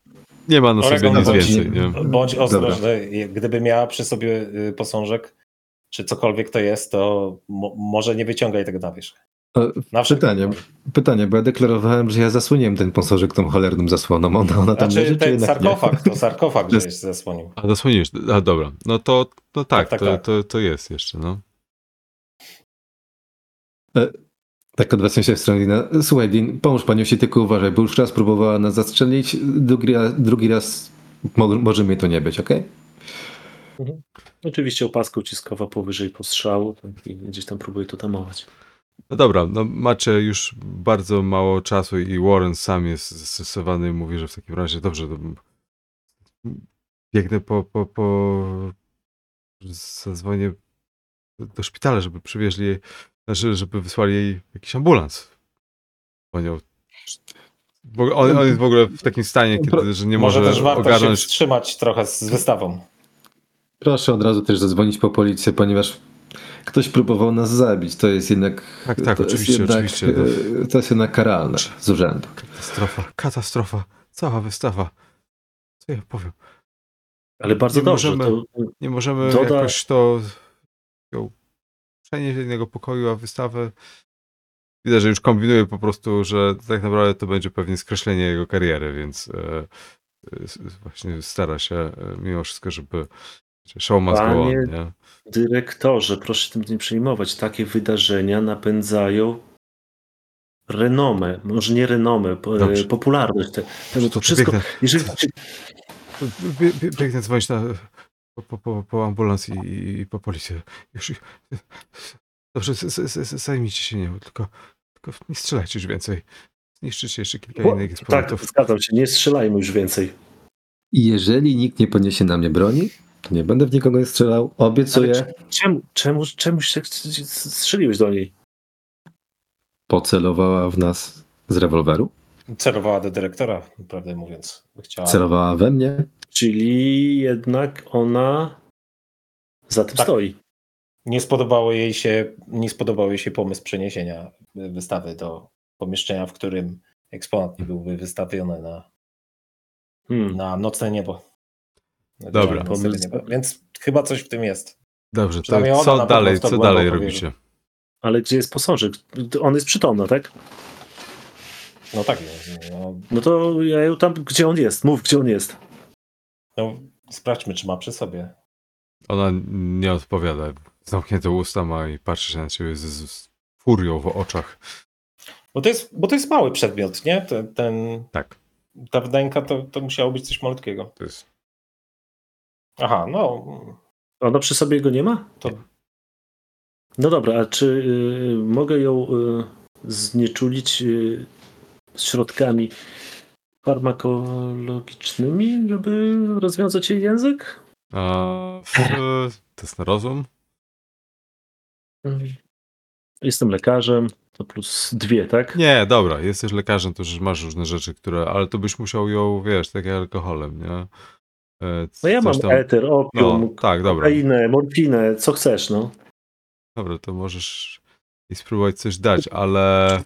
nie ma na sobie Oregon nic bądź- więcej. Nie? Bądź ostrożny. Gdyby miała przy sobie y, posążek, czy cokolwiek to jest, to mo- może nie wyciągaj tego na wierzch. E, Na Pytanie, pytanie, bo ja deklarowałem, że ja zasłoniłem ten sponsorzyk tą cholerną zasłoną. Ona, ona tam Znaczy leży, czy ten sarkofag, to sarkofag To jest- żeś zasłonił. A zasłoniłeś. A dobra. No to, to tak, Tak, tak, to, tak. To, to jest jeszcze, no. Tak odwracam się w stronę Dina. Słuchaj, Din, pomóż paniusi, tylko uważaj, bo już raz próbowała nas zastrzelić, drugi raz, drugi raz mo może mnie to nie być, okej? Oczywiście opaska uciskowa powyżej postrzału tak, i gdzieś tam próbuje to tamować. No dobra, no macie już bardzo mało czasu i Warren sam jest zestresowany i mówi, że w takim razie dobrze, to biegnę po, po, po zadzwonię do, do szpitala, żeby przywieźli jej, znaczy, żeby wysłali jej jakiś ambulans. Po nią. On, on jest w ogóle w takim stanie, kiedy, że nie może, może, też warto ogarnąć. się wstrzymać trochę z wystawą. Proszę od razu też zadzwonić po policję, ponieważ ktoś próbował nas zabić. To jest jednak. Tak, tak, to oczywiście, jest jednak, oczywiście. e, To jest jednak karalne z urzędu. Katastrofa, katastrofa, cała wystawa. Co ja powiem? Ale bardzo Nie dobrze. możemy- To, Nie możemy Doda- jakoś to przenieść do innego pokoju, a wystawę widać, że już kombinuje po prostu, że tak naprawdę to będzie pewnie skreślenie jego kariery, więc e, e, właśnie stara się e, mimo wszystko, żeby show must go on, Panie- nie? dyrektorze, proszę tym nie przejmować. Takie wydarzenia napędzają renomę, może nie renomę, Dobrze. popularność. Te, to wszystko, biegnę, jeżeli, bie- bie- biegnę dzwonić na, po, po, po, po ambulans i, i po policję. Już, dobrze, z, z, z, zajmijcie się nią, tylko, tylko nie strzelajcie już więcej. Zniszczycie jeszcze kilka innych tak, eksponatów. zgadzam się, nie strzelajmy już więcej. I jeżeli nikt nie podniesie na mnie broni, to nie będę w nikogo nie strzelał. Obiecuję. Czemu, czemu, czemu się strzeliłeś do niej? Pocelowała w nas z rewolweru. Celowała do dyrektora, prawdę mówiąc. Chciała... Celowała we mnie. Czyli jednak ona za tym Tak. stoi. Nie spodobało jej się, nie spodobał jej się pomysł przeniesienia wystawy do pomieszczenia, w którym eksponat nie byłby wystawiony na, Hmm. na nocne niebo. Na Dobra. Pomysł- niebo. Więc chyba coś w tym jest. Dobrze, to co dalej, co dalej robicie? Ale gdzie jest posążek? On jest przytomny, tak? No tak, no, No to ja ją tam, gdzie on jest? Mów, gdzie on jest. No, sprawdźmy, czy ma przy sobie. Ona nie odpowiada. Zamknięte usta ma i patrzy się na ciebie z, z, z furią w oczach. Bo to jest, bo to jest mały przedmiot, nie? Ten, ten, Tak, ta wnęka to, to musiało być coś malutkiego. to jest. Aha, no. Ona przy sobie go nie ma? To- No dobra, a czy y, mogę ją y, znieczulić y, środkami farmakologicznymi, żeby rozwiązać jej język? A, test na rozum? Jestem lekarzem, to plus dwie, tak? Nie, dobra, jesteś lekarzem, to już masz różne rzeczy, które, ale to byś musiał ją, wiesz, tak jak alkoholem, nie? E, No ja mam tam- eter, No, opium, tak, dobra. kokainę, morfinę, co chcesz, no. Dobra, to możesz jej spróbować coś dać, ale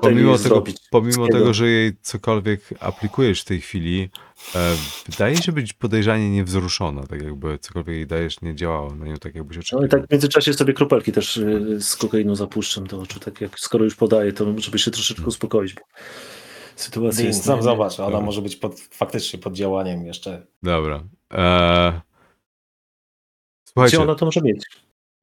pomimo tego, zrobić. pomimo tego, że jej cokolwiek aplikujesz w tej chwili, e, wydaje się być podejrzanie niewzruszona, tak jakby cokolwiek jej dajesz nie działało na nią tak jakbyś No oczekiwał. i tak w międzyczasie sobie kropelki też y, z kokainą zapuszczam do oczu, tak jak skoro już podaję, to żeby się troszeczkę uspokoić, bo sytuacja jest... Sam zobacz, ona Dobra. może być pod, faktycznie pod działaniem jeszcze. Dobra. E, słuchajcie, Gdzie ona to może mieć?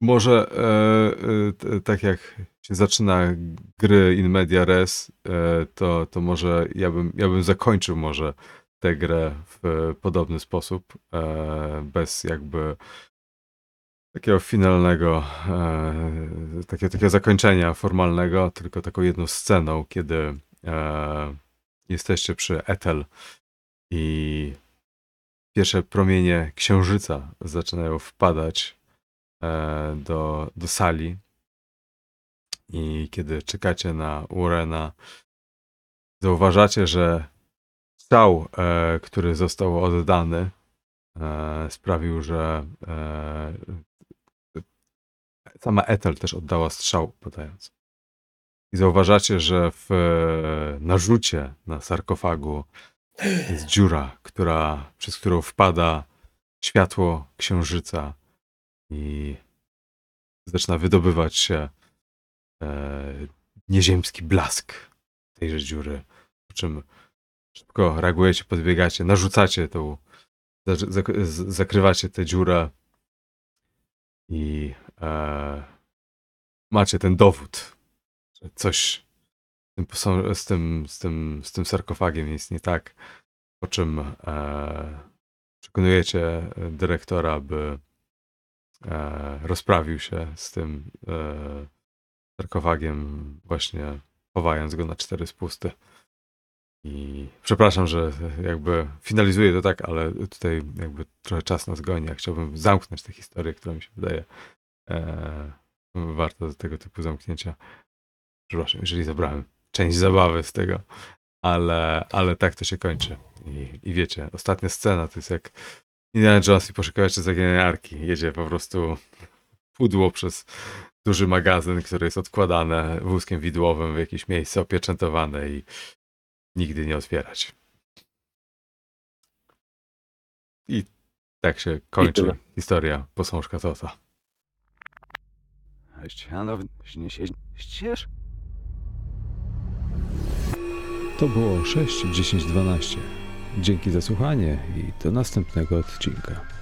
Może e, e, tak jak się zaczyna gry in media res, e, to, to może ja bym, ja bym zakończył może tę grę w podobny sposób, e, bez jakby takiego finalnego, takiego, takiego zakończenia formalnego, tylko taką jedną sceną, kiedy e, jesteście przy Ethel i pierwsze promienie księżyca zaczynają wpadać do, do sali. I kiedy czekacie na Warrena, zauważacie, że strzał, e, który został oddany, e, sprawił, że e, sama Ethel też oddała strzał, podając. I zauważacie, że w e, narzucie na sarkofagu jest dziura, która, przez którą wpada światło księżyca i zaczyna wydobywać się e, nieziemski blask tejże dziury. Po czym szybko reagujecie, podbiegacie, narzucacie tą, zakrywacie tę dziurę i e, macie ten dowód, że coś z tym, posą- z tym, z tym, z tym sarkofagiem jest nie tak. Po czym e, przekonujecie dyrektora, by e, rozprawił się z tym e, sarkofagiem, właśnie chowając go na cztery spusty. I przepraszam, że jakby finalizuję to tak, ale tutaj jakby trochę czas nas goni. Ja chciałbym zamknąć tę historię, która mi się wydaje e, warta do tego typu zamknięcia. Przepraszam, jeżeli zabrałem część zabawy z tego, ale, ale tak to się kończy. I, I wiecie, ostatnia scena to jest jak Indiana Jones i poszukiwacze zaginionej arki. Jedzie po prostu pudło przez duży magazyn, który jest odkładane wózkiem widłowym w jakieś miejsce opieczętowane i nigdy nie otwierać. I tak się kończy historia posążka Tota. To było 6, 10, 12. Dzięki za słuchanie i do następnego odcinka.